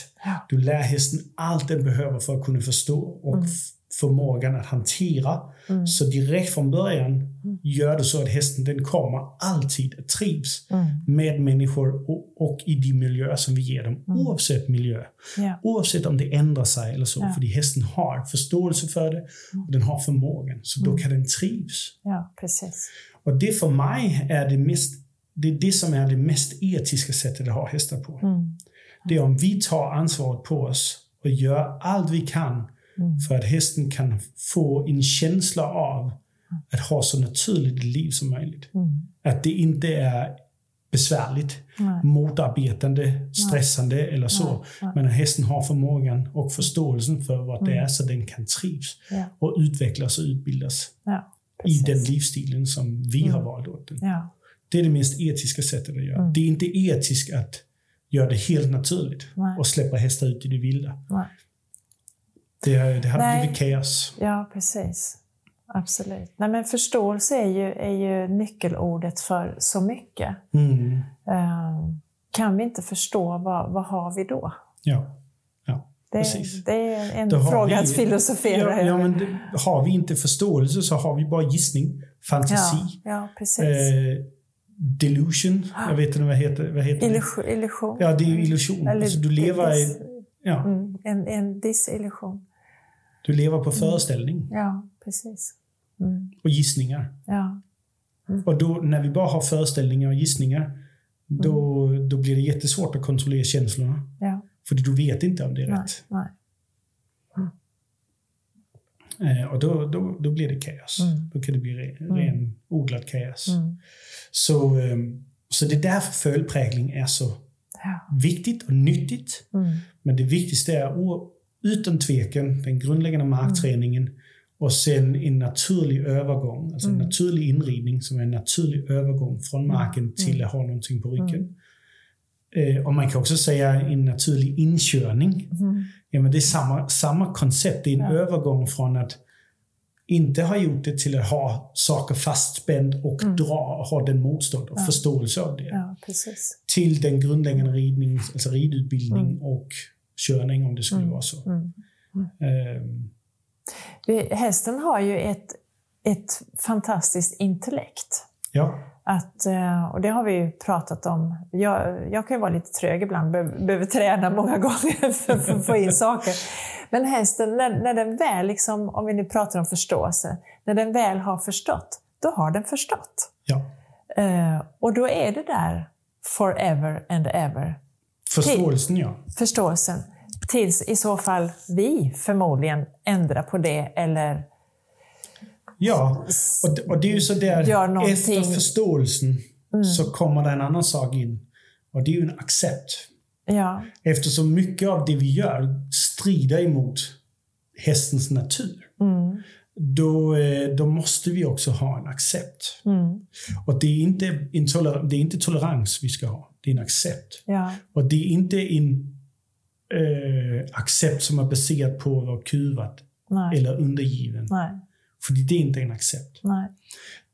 Du lär hästen allt den behöver för att kunna förstå och Mm. Förmågan att hantera. Mm. Så direkt från början gör du så att hästen den kommer alltid att trivs Mm. med människor och, och i de miljöer som vi ger dem, oavsett miljö. Ja. Oavsett om det ändrar sig eller så. Ja. För hästen har förståelse för det och den har förmågan. Så då kan den trivs. ja, precis. Och det för mig är det mest det är det som är det mest etiska sättet att ha hästar på. Mm. Det är om vi tar ansvaret på oss och göra allt vi kan för att hästen kan få en känsla av att ha så naturligt liv som möjligt. Att det inte är besvärligt, Nej. motarbetande, stressande eller så. Nej, nej. Men hästen har förmågan och förståelsen för vad det är så den kan trivs Ja. och utvecklas och utbildas Ja, i den livsstilen som vi har valt åt den. Ja, Det är det mest etiska sättet att göra. Det är inte etiskt att göra det helt naturligt Nej. och släppa hästar ut i det vilda. Det, det hade Nej. blivit kaos. ja precis. Absolut. Nej, men förståelse är ju, är ju nyckelordet för så mycket. Mm. Eh, kan vi inte förstå, vad, vad har vi då? Ja. ja, Det, precis. det är en Då fråga vi- att filosofera Ja, ja, men det, har vi inte förståelse så har vi bara gissning, fantasi, ja, ja, precis. eh, delusion. Jag vet inte vad heter, vad heter det? illusion. illusion. Ja, det är ju illusion. Eller Alltså, du lever i, ja, mm, en, en disillusion. Du lever på föreställning Ja, precis. Mm, och gissningar. ja, Och då, när vi bara har föreställningar och gissningar, då, Mm. då blir det jättesvårt att kontrollera känslorna. ja. För du vet inte om det är Nej, rätt. nej. Eh, och då, då, då blir det kaos. Mm. Då kan det bli re, ren odlad kaos. Mm. Så, ehm, så det är därför följdprägling är så Ja. viktigt och nyttigt. Mm. Men det viktigaste är o- utan tvekan den grundläggande markträningen och sen en naturlig övergång, alltså en naturlig inridning som är en naturlig övergång från marken till att ha någonting på ryggen. Eh, och man kan också säga en naturlig inkörning. Ja, men det är samma, samma koncept. Det är en övergång från att inte ha gjort det till att ha saker fastspänd och dra och ha den motstånd och förståelse av det. ja. Till den grundläggande ridning, alltså ridutbildning och körning om det skulle vara så. Mm. Vi, hästen har ju ett, ett fantastiskt intellekt. ja, Att, eh, och det har vi ju pratat om. Jag, jag kan ju vara lite trög ibland, be- behöver träna många gånger för, att få in saker. Men hästen, när, när den väl, liksom, om vi nu pratar om förståelse, när den väl har förstått, då har den förstått. ja. Eh, och då är det där forever and ever, Förståelsen ja. förståelsen. Tills i så fall vi förmodligen ändrar på det eller Ja, och, det- och det är ju så där, någonting. efter förståelsen så kommer det en annan sak in. Och det är ju en accept. ja, Eftersom mycket av det vi gör strider emot hästens natur. Då, eh, då måste vi också ha en accept. Och det är, inte en toler- det är inte tolerans vi ska ha, det är en accept. ja, Och det är inte en eh, accept som är baserad på att vara kuvad nej, eller undergiven. nej, För det är inte en accept. nej.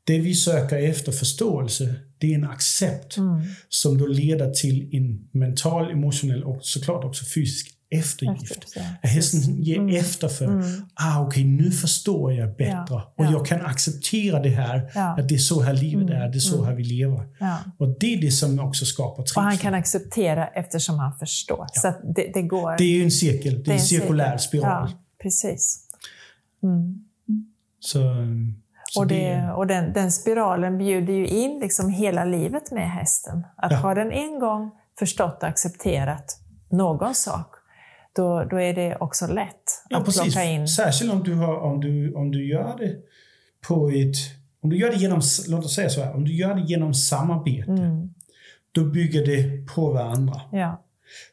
Det vi söker efter förståelse, det är en accept Mm. som då leder till en mental, emotionell och såklart också fysisk eftergift. Ja. Att hästen ger efter för, ah okej nu förstår jag bättre Mm. Ja, och ja. jag kan acceptera det här. Mm. att det är så här livet är, det är så här vi lever. Och det är det som också skapar Och han trivsel. kan acceptera eftersom han förstår. Så det, det går... Det är en cirkel, det är en cirkulär spiral. Precis. Så, så Och, det, det, och den, den spiralen bjuder ju in liksom hela livet med hästen. Att har den en gång förstått och accepterat någon sak, då, då är det också lätt Ja, att precis. plocka in. Särskilt om du, har, om, du, om du gör det på ett... Om du gör det genom, låt oss säga så här, om du gör det genom samarbete, Mm. då bygger det på varandra. Ja,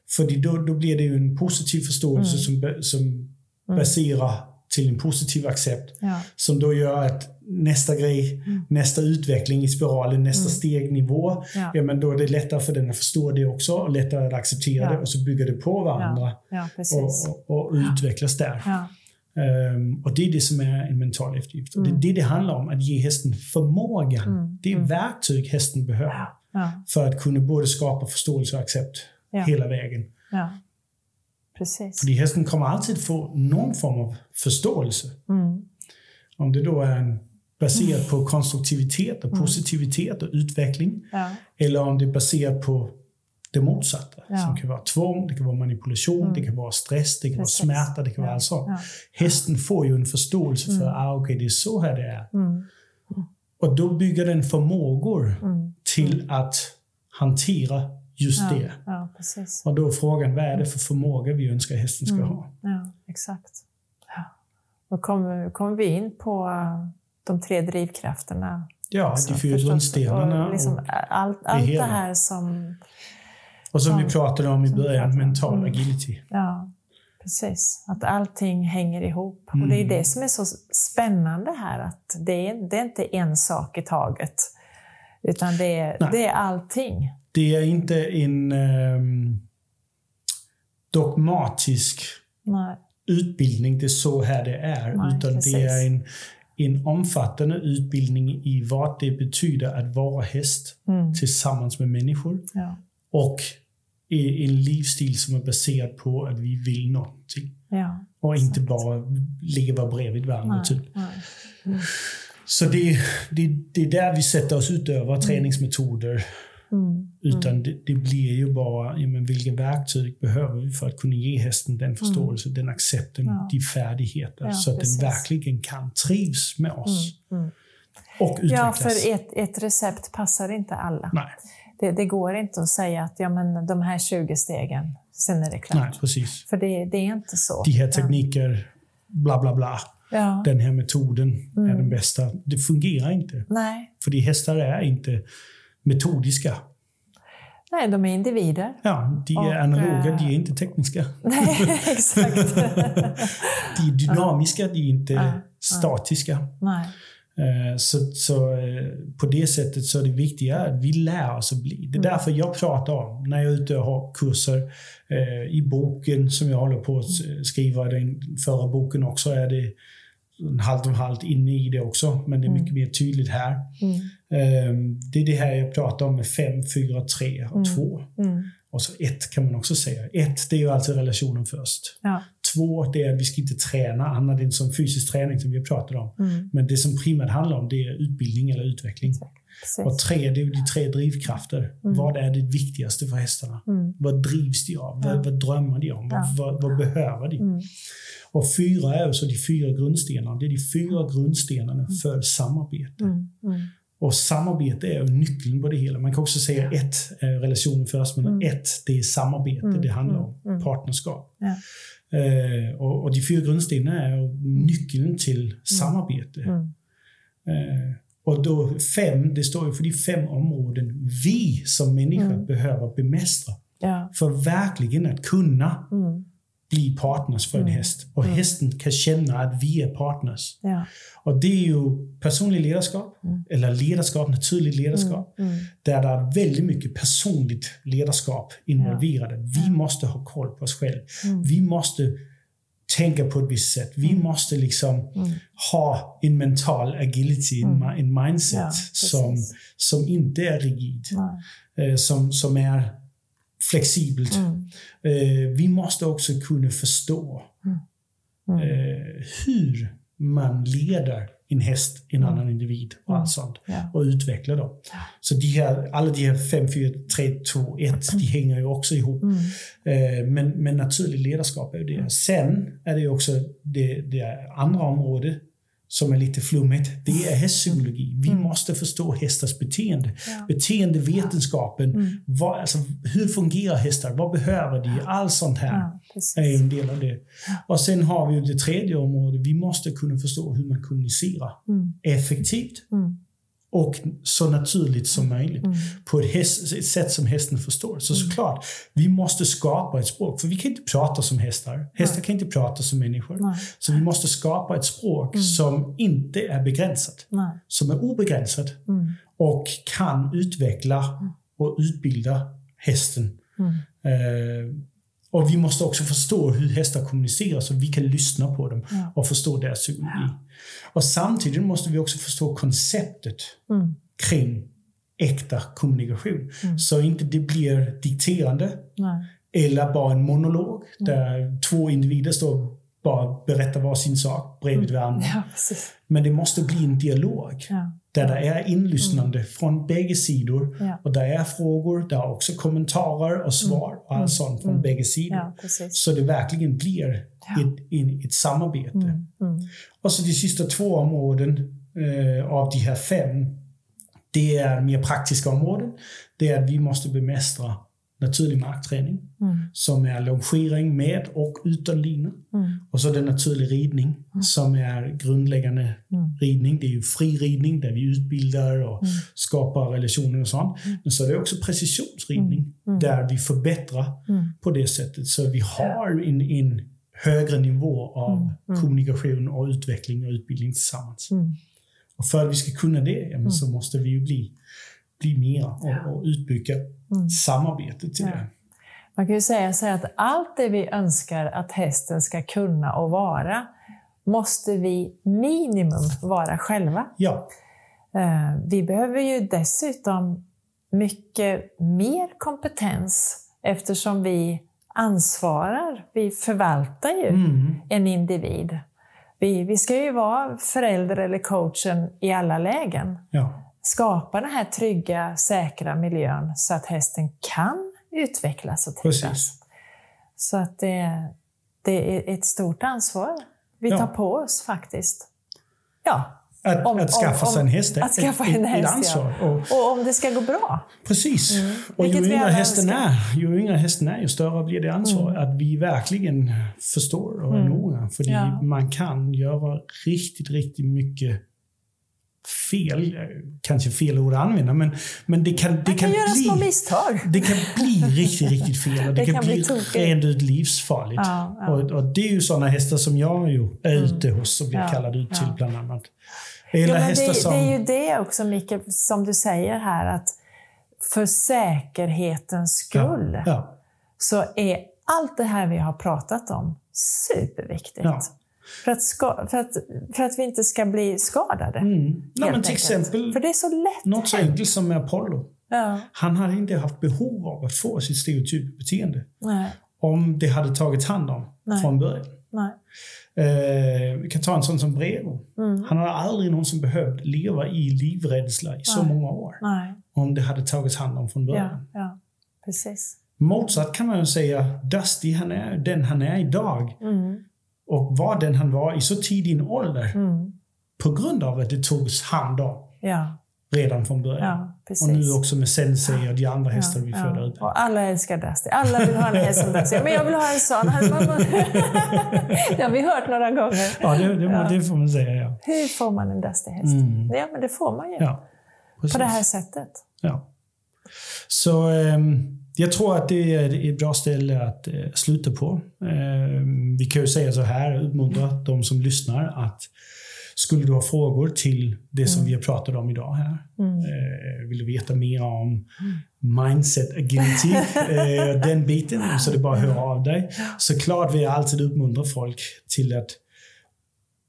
För då, då blir det ju en positiv förståelse som, ba- som baserar till en positiv accept. ja, Som då gör att nästa grej, nästa utveckling i spiralen, nästa stegnivå, Ja. ja. men då är det lättare för den att förstå det också och lättare att acceptera Ja. det och så bygger det på varandra ja, och, och, och utvecklas där. Ehm, och det är det som är en mental eftergift. Och det är det det handlar om, att ge hästen förmågan. Det är verktyg hästen behöver för att kunna både skapa förståelse och accept hela vägen. Precis. För hästen kommer alltid få någon form av förståelse. Mm. Om det då är en baserat på konstruktivitet och positivitet och utveckling. Ja, Eller om det är baserat på det motsatta. Ja. Mm. Som kan vara tvång, det kan vara manipulation, det kan vara stress, det kan Precis. vara smärta, det kan vara Ja. allt sånt. Ja. Hästen får ju en förståelse för ah, okej, det är så här det är. Mm. Och då bygger den förmågor Mm. till att hantera just det. Och då är frågan, vad är det för förmåga vi önskar hästen ska Mm. ha? Ja, exakt. Då kommer, kommer vi in på de tre drivkrafterna. Ja. Och liksom och, allt allt det hela. här som... och som vi som- pratade om i vi början, mental Mm. agility. Ja, precis. Att allting hänger ihop. Och Mm. det är det som är så spännande här, att det är, det är inte en sak i taget. Utan det är, Nej. det är allting. Det är inte en ehm, dogmatisk Nej. utbildning, det är så här det är. Nej, utan precis. det är en, en omfattande utbildning i vad det betyder att vara häst Mm. tillsammans med människor. Ja. Och en livsstil som är baserad på att vi vill någonting. Ja. Och inte bara ligga bredvid varandra. Nej. Typ. Nej. Så det, det, det är där vi sätter oss utöver träningsmetoder. Mm. Utan det, det blir ju bara, ja, men vilka verktyg behöver vi för att kunna ge hästen den förståelse, den accepten, Ja. de färdigheter. Ja, så att precis. den verkligen kan trivs med oss. Mm. Och Ja, utvecklas. för ett, ett recept passar inte alla. Nej, Det, det går inte att säga att ja, men de här 20 stegen, sen är det klart. nej, precis. För det, det är inte så. De här tekniker, bla bla bla. Ja. Den här metoden är Mm. den bästa. Det fungerar inte. Nej. För de hästar är inte metodiska. Nej, de är individer. Ja, de är Och, analoga, eh, de är inte tekniska. Nej, exakt. De är dynamiska, de är inte Ja, statiska. Nej. Eh, Så, så eh, på det sättet så är det viktiga att vi lär oss att bli. Det är Mm. därför jag pratar om, när jag är ute och har kurser, eh, i boken som jag håller på att skriva, den förra boken också, är det halvt om halvt inne i det också, men det är mycket mer tydligt här. Mm. Eh, Det är det här jag pratar om med 5, 4, 3 och 2. Mm. Och så 1 kan man också säga. 1, det är ju alltid relationen först. Ja. Två, det är att vi ska inte träna annat än som fysisk träning som vi har pratat om. Mm. Men det som primärt handlar om det är utbildning eller utveckling. Precis. Och tre, det är de tre drivkrafter. Vad är det viktigaste för hästarna? Mm. Vad drivs de av? Vad, Ja. vad drömmer de om? Ja. Vad, vad, vad behöver de? Mm. Och fyra är så de fyra grundstenarna. Det är de fyra grundstenarna för samarbete. Mm. Mm. Och samarbete är nyckeln på det hela. Man kan också säga ett, eh, relationen först, men Mm. ett, det är samarbete Mm, det handlar om. mm, mm. Partnerskap. Ja. Eh, och, och de fyra grundstenarna är ju nyckeln till samarbete. Mm. Eh, och då fem, det står ju för de fem områden vi som människa Mm. behöver bemästra. Ja. För verkligen att kunna Mm. Bli partners för en Mm. häst. Och hästen kan känna att vi är partners. Ja. Och det är ju personlig ledarskap, Mm. eller ledarskap, naturligt ledarskap, Mm. där det är väldigt mycket personligt ledarskap involverade. Vi måste ha koll på oss själva. Mm. Vi måste tänka på ett visst sätt. Vi måste liksom Mm. ha en mental agility, en, Mm. mi- en mindset Ja, som, som inte är rigid, eh, som, som är flexibelt. Mm. Eh, vi måste också kunna förstå Mm. eh, hur man leder en häst, en annan individ och allt sånt. Mm. Ja. Och utvecklar dem. Så de här, alla de här 5, 4, 3, 2, 1, de hänger ju också ihop. Mm. Eh, men, men naturligt ledarskap är ju det. Sen är det ju också det, det andra området som är lite flummigt. Det är hästpsykologi. Vi måste förstå hästars beteende. Mm. Ja. Beteendevetenskapen. Mm. Vad, alltså, hur fungerar hästar? Vad behöver de? Allt sånt här Ja, är en del av det. Och sen har vi det tredje området. Vi måste kunna förstå hur man kommunicerar Mm. effektivt Mm. Och så naturligt som möjligt. Mm. På ett, häst, ett sätt som hästen förstår. Så såklart, vi måste skapa ett språk. För vi kan inte prata som hästar. Hästar kan inte prata som människor. Nej. Så vi måste skapa ett språk som inte är begränsat. Nej. Som är obegränsat Mm. och kan utveckla och utbilda hästen. Mm. Eh, och vi måste också förstå hur hästar kommunicerar så vi kan lyssna på dem Ja. och förstå deras psykologi. Och samtidigt måste vi också förstå konceptet Mm. kring äkta kommunikation. Mm. Så inte det blir dikterande Nej. eller bara en monolog Mm. där två individer står och bara berättar var sin sak bredvid varandra. Ja. Men det måste bli en dialog Ja. Där det är inlyssnande från bägge sidor. Ja. Och där är frågor, där är också kommentarer och svar och allt sånt från bägge sidor. ja. Så det verkligen blir ett, ett samarbete. Mm. Mm. Och så de sista två områden eh, av de här fem, det är mer praktiska områden. Det är att vi måste bemästra naturlig markträning som är longering med och utan lina. Och så den naturlig ridning som är grundläggande ridning. Det är ju fri ridning där vi utbildar och skapar relationer och sånt. Men så är det också precisionsridning där vi förbättrar på det sättet. Så vi har en, en högre nivå av kommunikation och utveckling och utbildning tillsammans. Och för att vi ska kunna det ja, så måste vi ju bli, bli mer och, och utbygga samarbetet till det. Man kan ju säga så att allt det vi önskar att hästen ska kunna och vara, måste vi minimum vara själva. Ja, Eh, Vi behöver ju dessutom mycket mer kompetens eftersom vi ansvarar, vi förvaltar ju Mm. en individ. Vi, vi ska ju vara förälder eller coachen i alla lägen. ja. Skapa den här trygga, säkra miljön så att hästen kan utvecklas och trivas. Precis. Så att det, det är ett stort ansvar vi Ja. tar på oss faktiskt. Ja, Att, Om- att skaffa sig en häst är att skaffa ett, en ett, häst, ett ansvar. ja. Och, och om det ska gå bra. precis. Och ju yngre, hästen önskar. är, ju yngre hästen är, ju större blir det ansvar. Att vi verkligen förstår och är noga. För Ja. man kan göra riktigt, riktigt mycket fel. Kanske fel ord att använda, men, men det kan, det kan, kan göra bli... små misstag. Det kan bli riktigt, riktigt fel och det, Det kan, kan bli bli rent ut livsfarligt. Ja, ja. Och, och det är ju sådana hästar som jag ju är ute hos och blir Ja, kallad ut till ja. bland annat. Eller hästar det, som... det är ju det också, Micke, som du säger här, att för säkerhetens skull Ja, så är allt det här vi har pratat om superviktigt. Ja. För, att ska, för, att, för att vi inte ska bli skadade. mm. Nej, helt men till exempel För det är så lätt något så enkelt som med Apollo. Ja, Han hade inte haft behov av att få sitt stereotypa beteende nej, om det hade tagits hand om Nej. från början. Eh, vi kan ta en sån som Brevo. Mm. Han hade aldrig någonsin behövt leva i livrädsla i så Nej. många år om det hade tagits hand om från början. Ja, ja, precis. Motsatt kan man ju säga, Dusty han är den han är idag Mm, och var den han var i så tidig ålder mm, på grund av att det togs hand om ja, redan från början. ja, och nu också med Sensei och de andra hästar vi föder ut. Och alla älskar Dusty. Alla vill ha en häst som Dusty. Men jag vill ha en sån. det har vi hört några gånger. Ja, det, det, Ja. det får man säga. Ja, Hur får man en Dusty-häst? Mm. Ja, men det får man ju. ja på det här sättet. Ja. Så ehm, jag tror att det är ett bra ställe att eh, sluta på. Ehm, vi kan ju säga så här, uppmuntra de som lyssnar att skulle du ha frågor till det som vi har pratat om idag här, eh, vill du veta mer om mindset agility, eh, den biten, så det är bara att höra av dig. Såklart vill jag alltid uppmuntra folk till att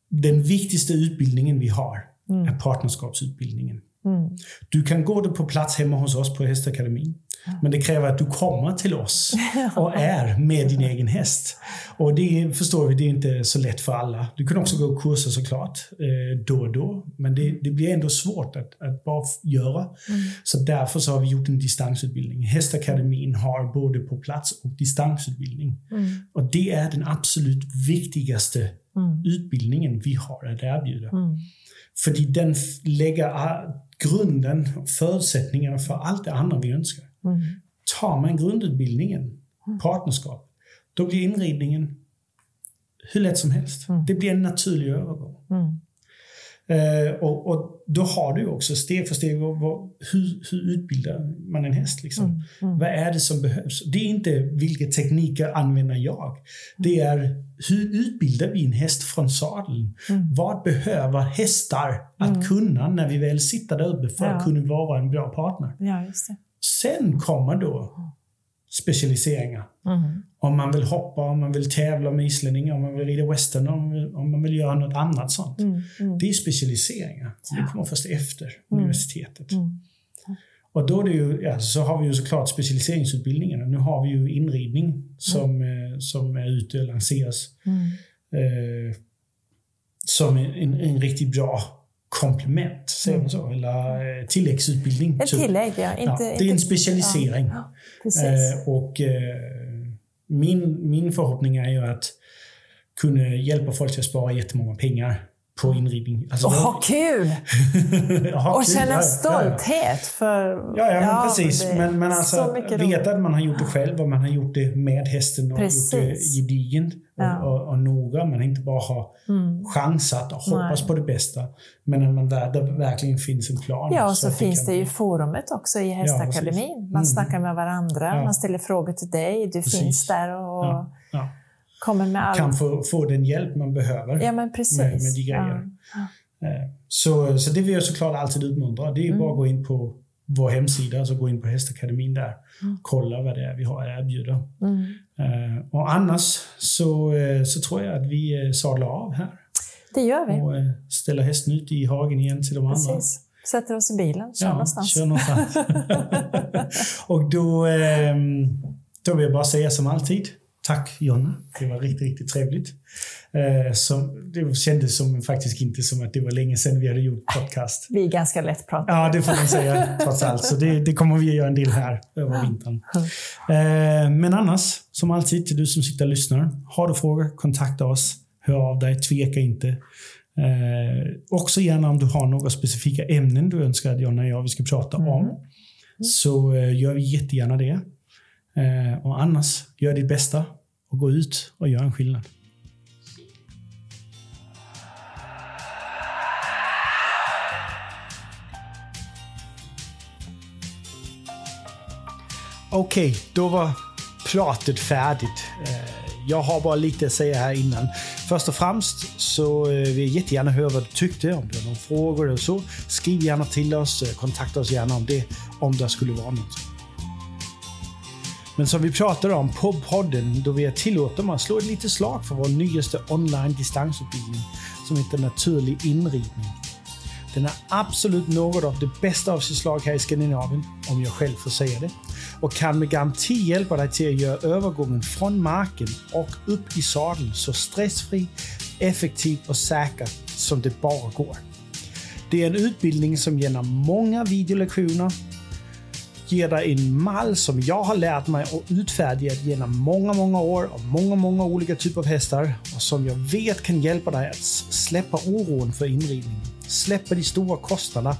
den viktigaste utbildningen vi har är partnerskapsutbildningen. Mm. Du kan gå det på plats hemma hos oss på Hästakademin. Men det kräver att du kommer till oss och är med din egen häst. Och det förstår vi, det är inte så lätt för alla. Du kan också gå kurser såklart, eh, då och då. Men det, det blir ändå svårt att, att bara göra. Så därför så har vi gjort en distansutbildning. Hästakademin har både på plats och distansutbildning. Och det är den absolut viktigaste utbildningen vi har att erbjuda. För den lägger grunden, förutsättningarna för allt det andra vi önskar. Tar man grundutbildningen, partnerskap, då blir inridningen hur lätt som helst. Det blir en naturlig övergång. Eh, och, och då har du också steg för steg vad, vad, hur, hur utbildar man en häst. Liksom? Vad är det som behövs? Det är inte vilka tekniker använder jag. Det är hur utbildar vi en häst från sadeln? Vad behöver hästar att kunna när vi väl sitter där uppe för Ja. att kunna vara en bra partner? Ja. Sen kommer då specialiseringar. Mm. Om man vill hoppa, om man vill tävla med islänningar, om man vill rida western, om, om man vill göra något annat sånt. Mm. Mm. Det är specialiseringar. Det kommer först efter universitetet. Mm. Och då är det ju, ja, så har vi ju såklart specialiseringsutbildningarna. Nu har vi ju inridning som, eh, som är ute och lanseras. Mm. Eh, som en, en, en riktigt bra komplement, säger man så? Eller eh, tilläggsutbildning. Ett tillägg, ja. Inte, ja, det är en specialisering. Ja. Eh, och eh, min, min förhoppning är ju att kunna hjälpa folk till att spara jättemånga pengar på inridning. Alltså, och ha kul! ha och kul, känna stolthet för... Ja, ja, men precis. Men, men alltså veta att man har gjort det själv och man har gjort det med hästen och precis. gjort det gedigent ja. och, och, och noga. Man inte bara har mm. chansat och hoppats Nej. på det bästa. Men att man där, det verkligen finns en plan. Ja, och så, så finns det, ju forumet också i Hästakademin. Ja, man mm. snackar med varandra, ja. man ställer frågor till dig, du precis. finns där och. Kan få, få den hjälp man behöver ja, med, med de grejer. Eh, så, så det vill jag såklart alltid uppmuntra. Det är mm. bara att gå in på vår hemsida, alltså gå in på Hästakademin där. Mm. Kolla vad det är vi har att erbjuda. Mm. Uh, och annars så, uh, så tror jag att vi uh, sadlar av här. Det gör vi. Och ställer hästen ut i hagen igen till de Precis. andra. Sätter oss i bilen, kör ja, någonstans. Kör någonstans. och då, ehm, då vill jag bara säga som alltid, tack Jonna. Det var riktigt, riktigt trevligt. Eh, som, det kändes som, faktiskt inte som att det var länge sedan vi hade gjort podcast. Vi är ganska lätt pratade. Ja, det får man säga trots allt. Så det, det kommer vi att göra en del här över vintern. Eh, men annars, som alltid, till du som sitter och lyssnar. Har du frågor, kontakta oss. Hör av dig, tveka inte. Eh, också gärna om du har några specifika ämnen du önskar att Jonna och jag vi ska prata mm. om. Så eh, gör vi jättegärna det. Eh, och annars, gör ditt bästa och gå ut och gör en skillnad. Okej, okay, då var pratet färdigt. Eh, jag har bara lite att säga här innan. Först och främst så eh, vill jag jättegärna höra vad du tyckte. Om du har några frågor eller så. Skriv gärna till oss. Eh, kontakta oss gärna om det. Om det skulle vara något. Men som vi pratade om på podden, då vill jag tillåta mig att slå ett litet slag för vår nyaste online distansutbildning som heter Naturlig inridning. Den är absolut något av det bästa av sitt slag här i Skandinavien, om jag själv får säga det. Och kan med garanti hjälpa dig till att göra övergången från marken och upp i sadeln så stressfri, effektiv och säker som det bara går. Det är en utbildning som genom många videolektioner ger dig en mall som jag har lärt mig och utfärdigat genom många, många år och många, många olika typer av hästar och som jag vet kan hjälpa dig att släppa oron för inridning. Släppa de stora kostnaderna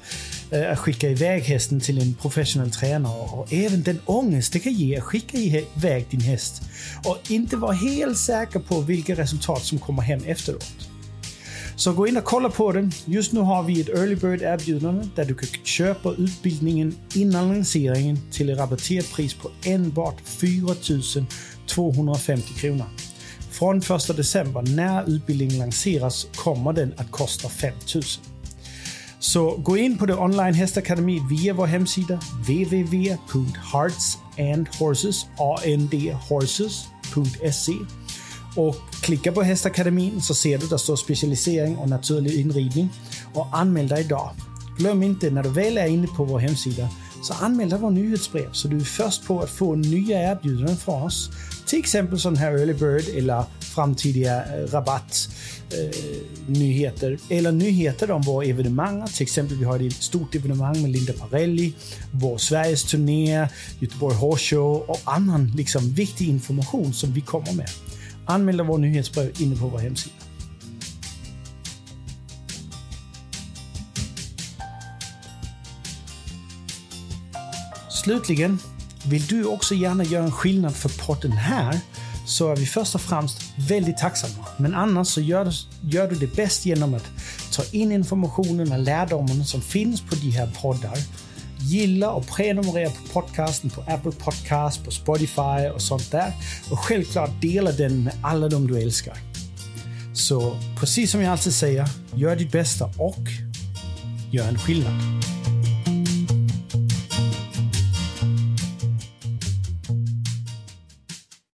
eh, att skicka iväg hästen till en professionell tränare och även den ångest det kan ge att skicka iväg din häst och inte vara helt säker på vilka resultat som kommer hem efteråt. Så gå in och kolla på den. Just nu har vi ett early bird erbjudande där du kan köpa utbildningen innan lanseringen till ett rabatterat pris på enbart 4 250 kronor. Från 1 december när utbildningen lanseras kommer den att kosta 5 000. Så gå in på det online hästakademi via vår hemsida www.heartsandhorses.se och klicka på Hästakademin så ser du där står specialisering och naturlig inridning. Och anmäl dig idag. Glöm inte, när du väl är inne på vår hemsida, så anmäl dig vår nyhetsbrev så du är först på att få nya erbjudanden från oss. Till exempel sån här Early Bird eller framtida rabattnyheter. Eh, eh eller nyheter om våra evenemang. Till exempel vi har ett stort evenemang med Linda Parelli, vår Sveriges turné, Göteborg Horse Show och annan liksom, viktig information som vi kommer med. Anmäl dig vår nyhetsbrev inne på vår hemsida. Slutligen, vill du också gärna göra en skillnad för podden här så är vi först och främst väldigt tacksamma. Men annars så gör du, gör du det bäst genom att ta in informationen och lärdomarna som finns på de här poddar Gilla och prenumerera på podcasten på Apple Podcast, på Spotify och sånt där. Och självklart dela den med alla de du älskar. Så precis som jag alltid säger, gör ditt bästa och gör en skillnad.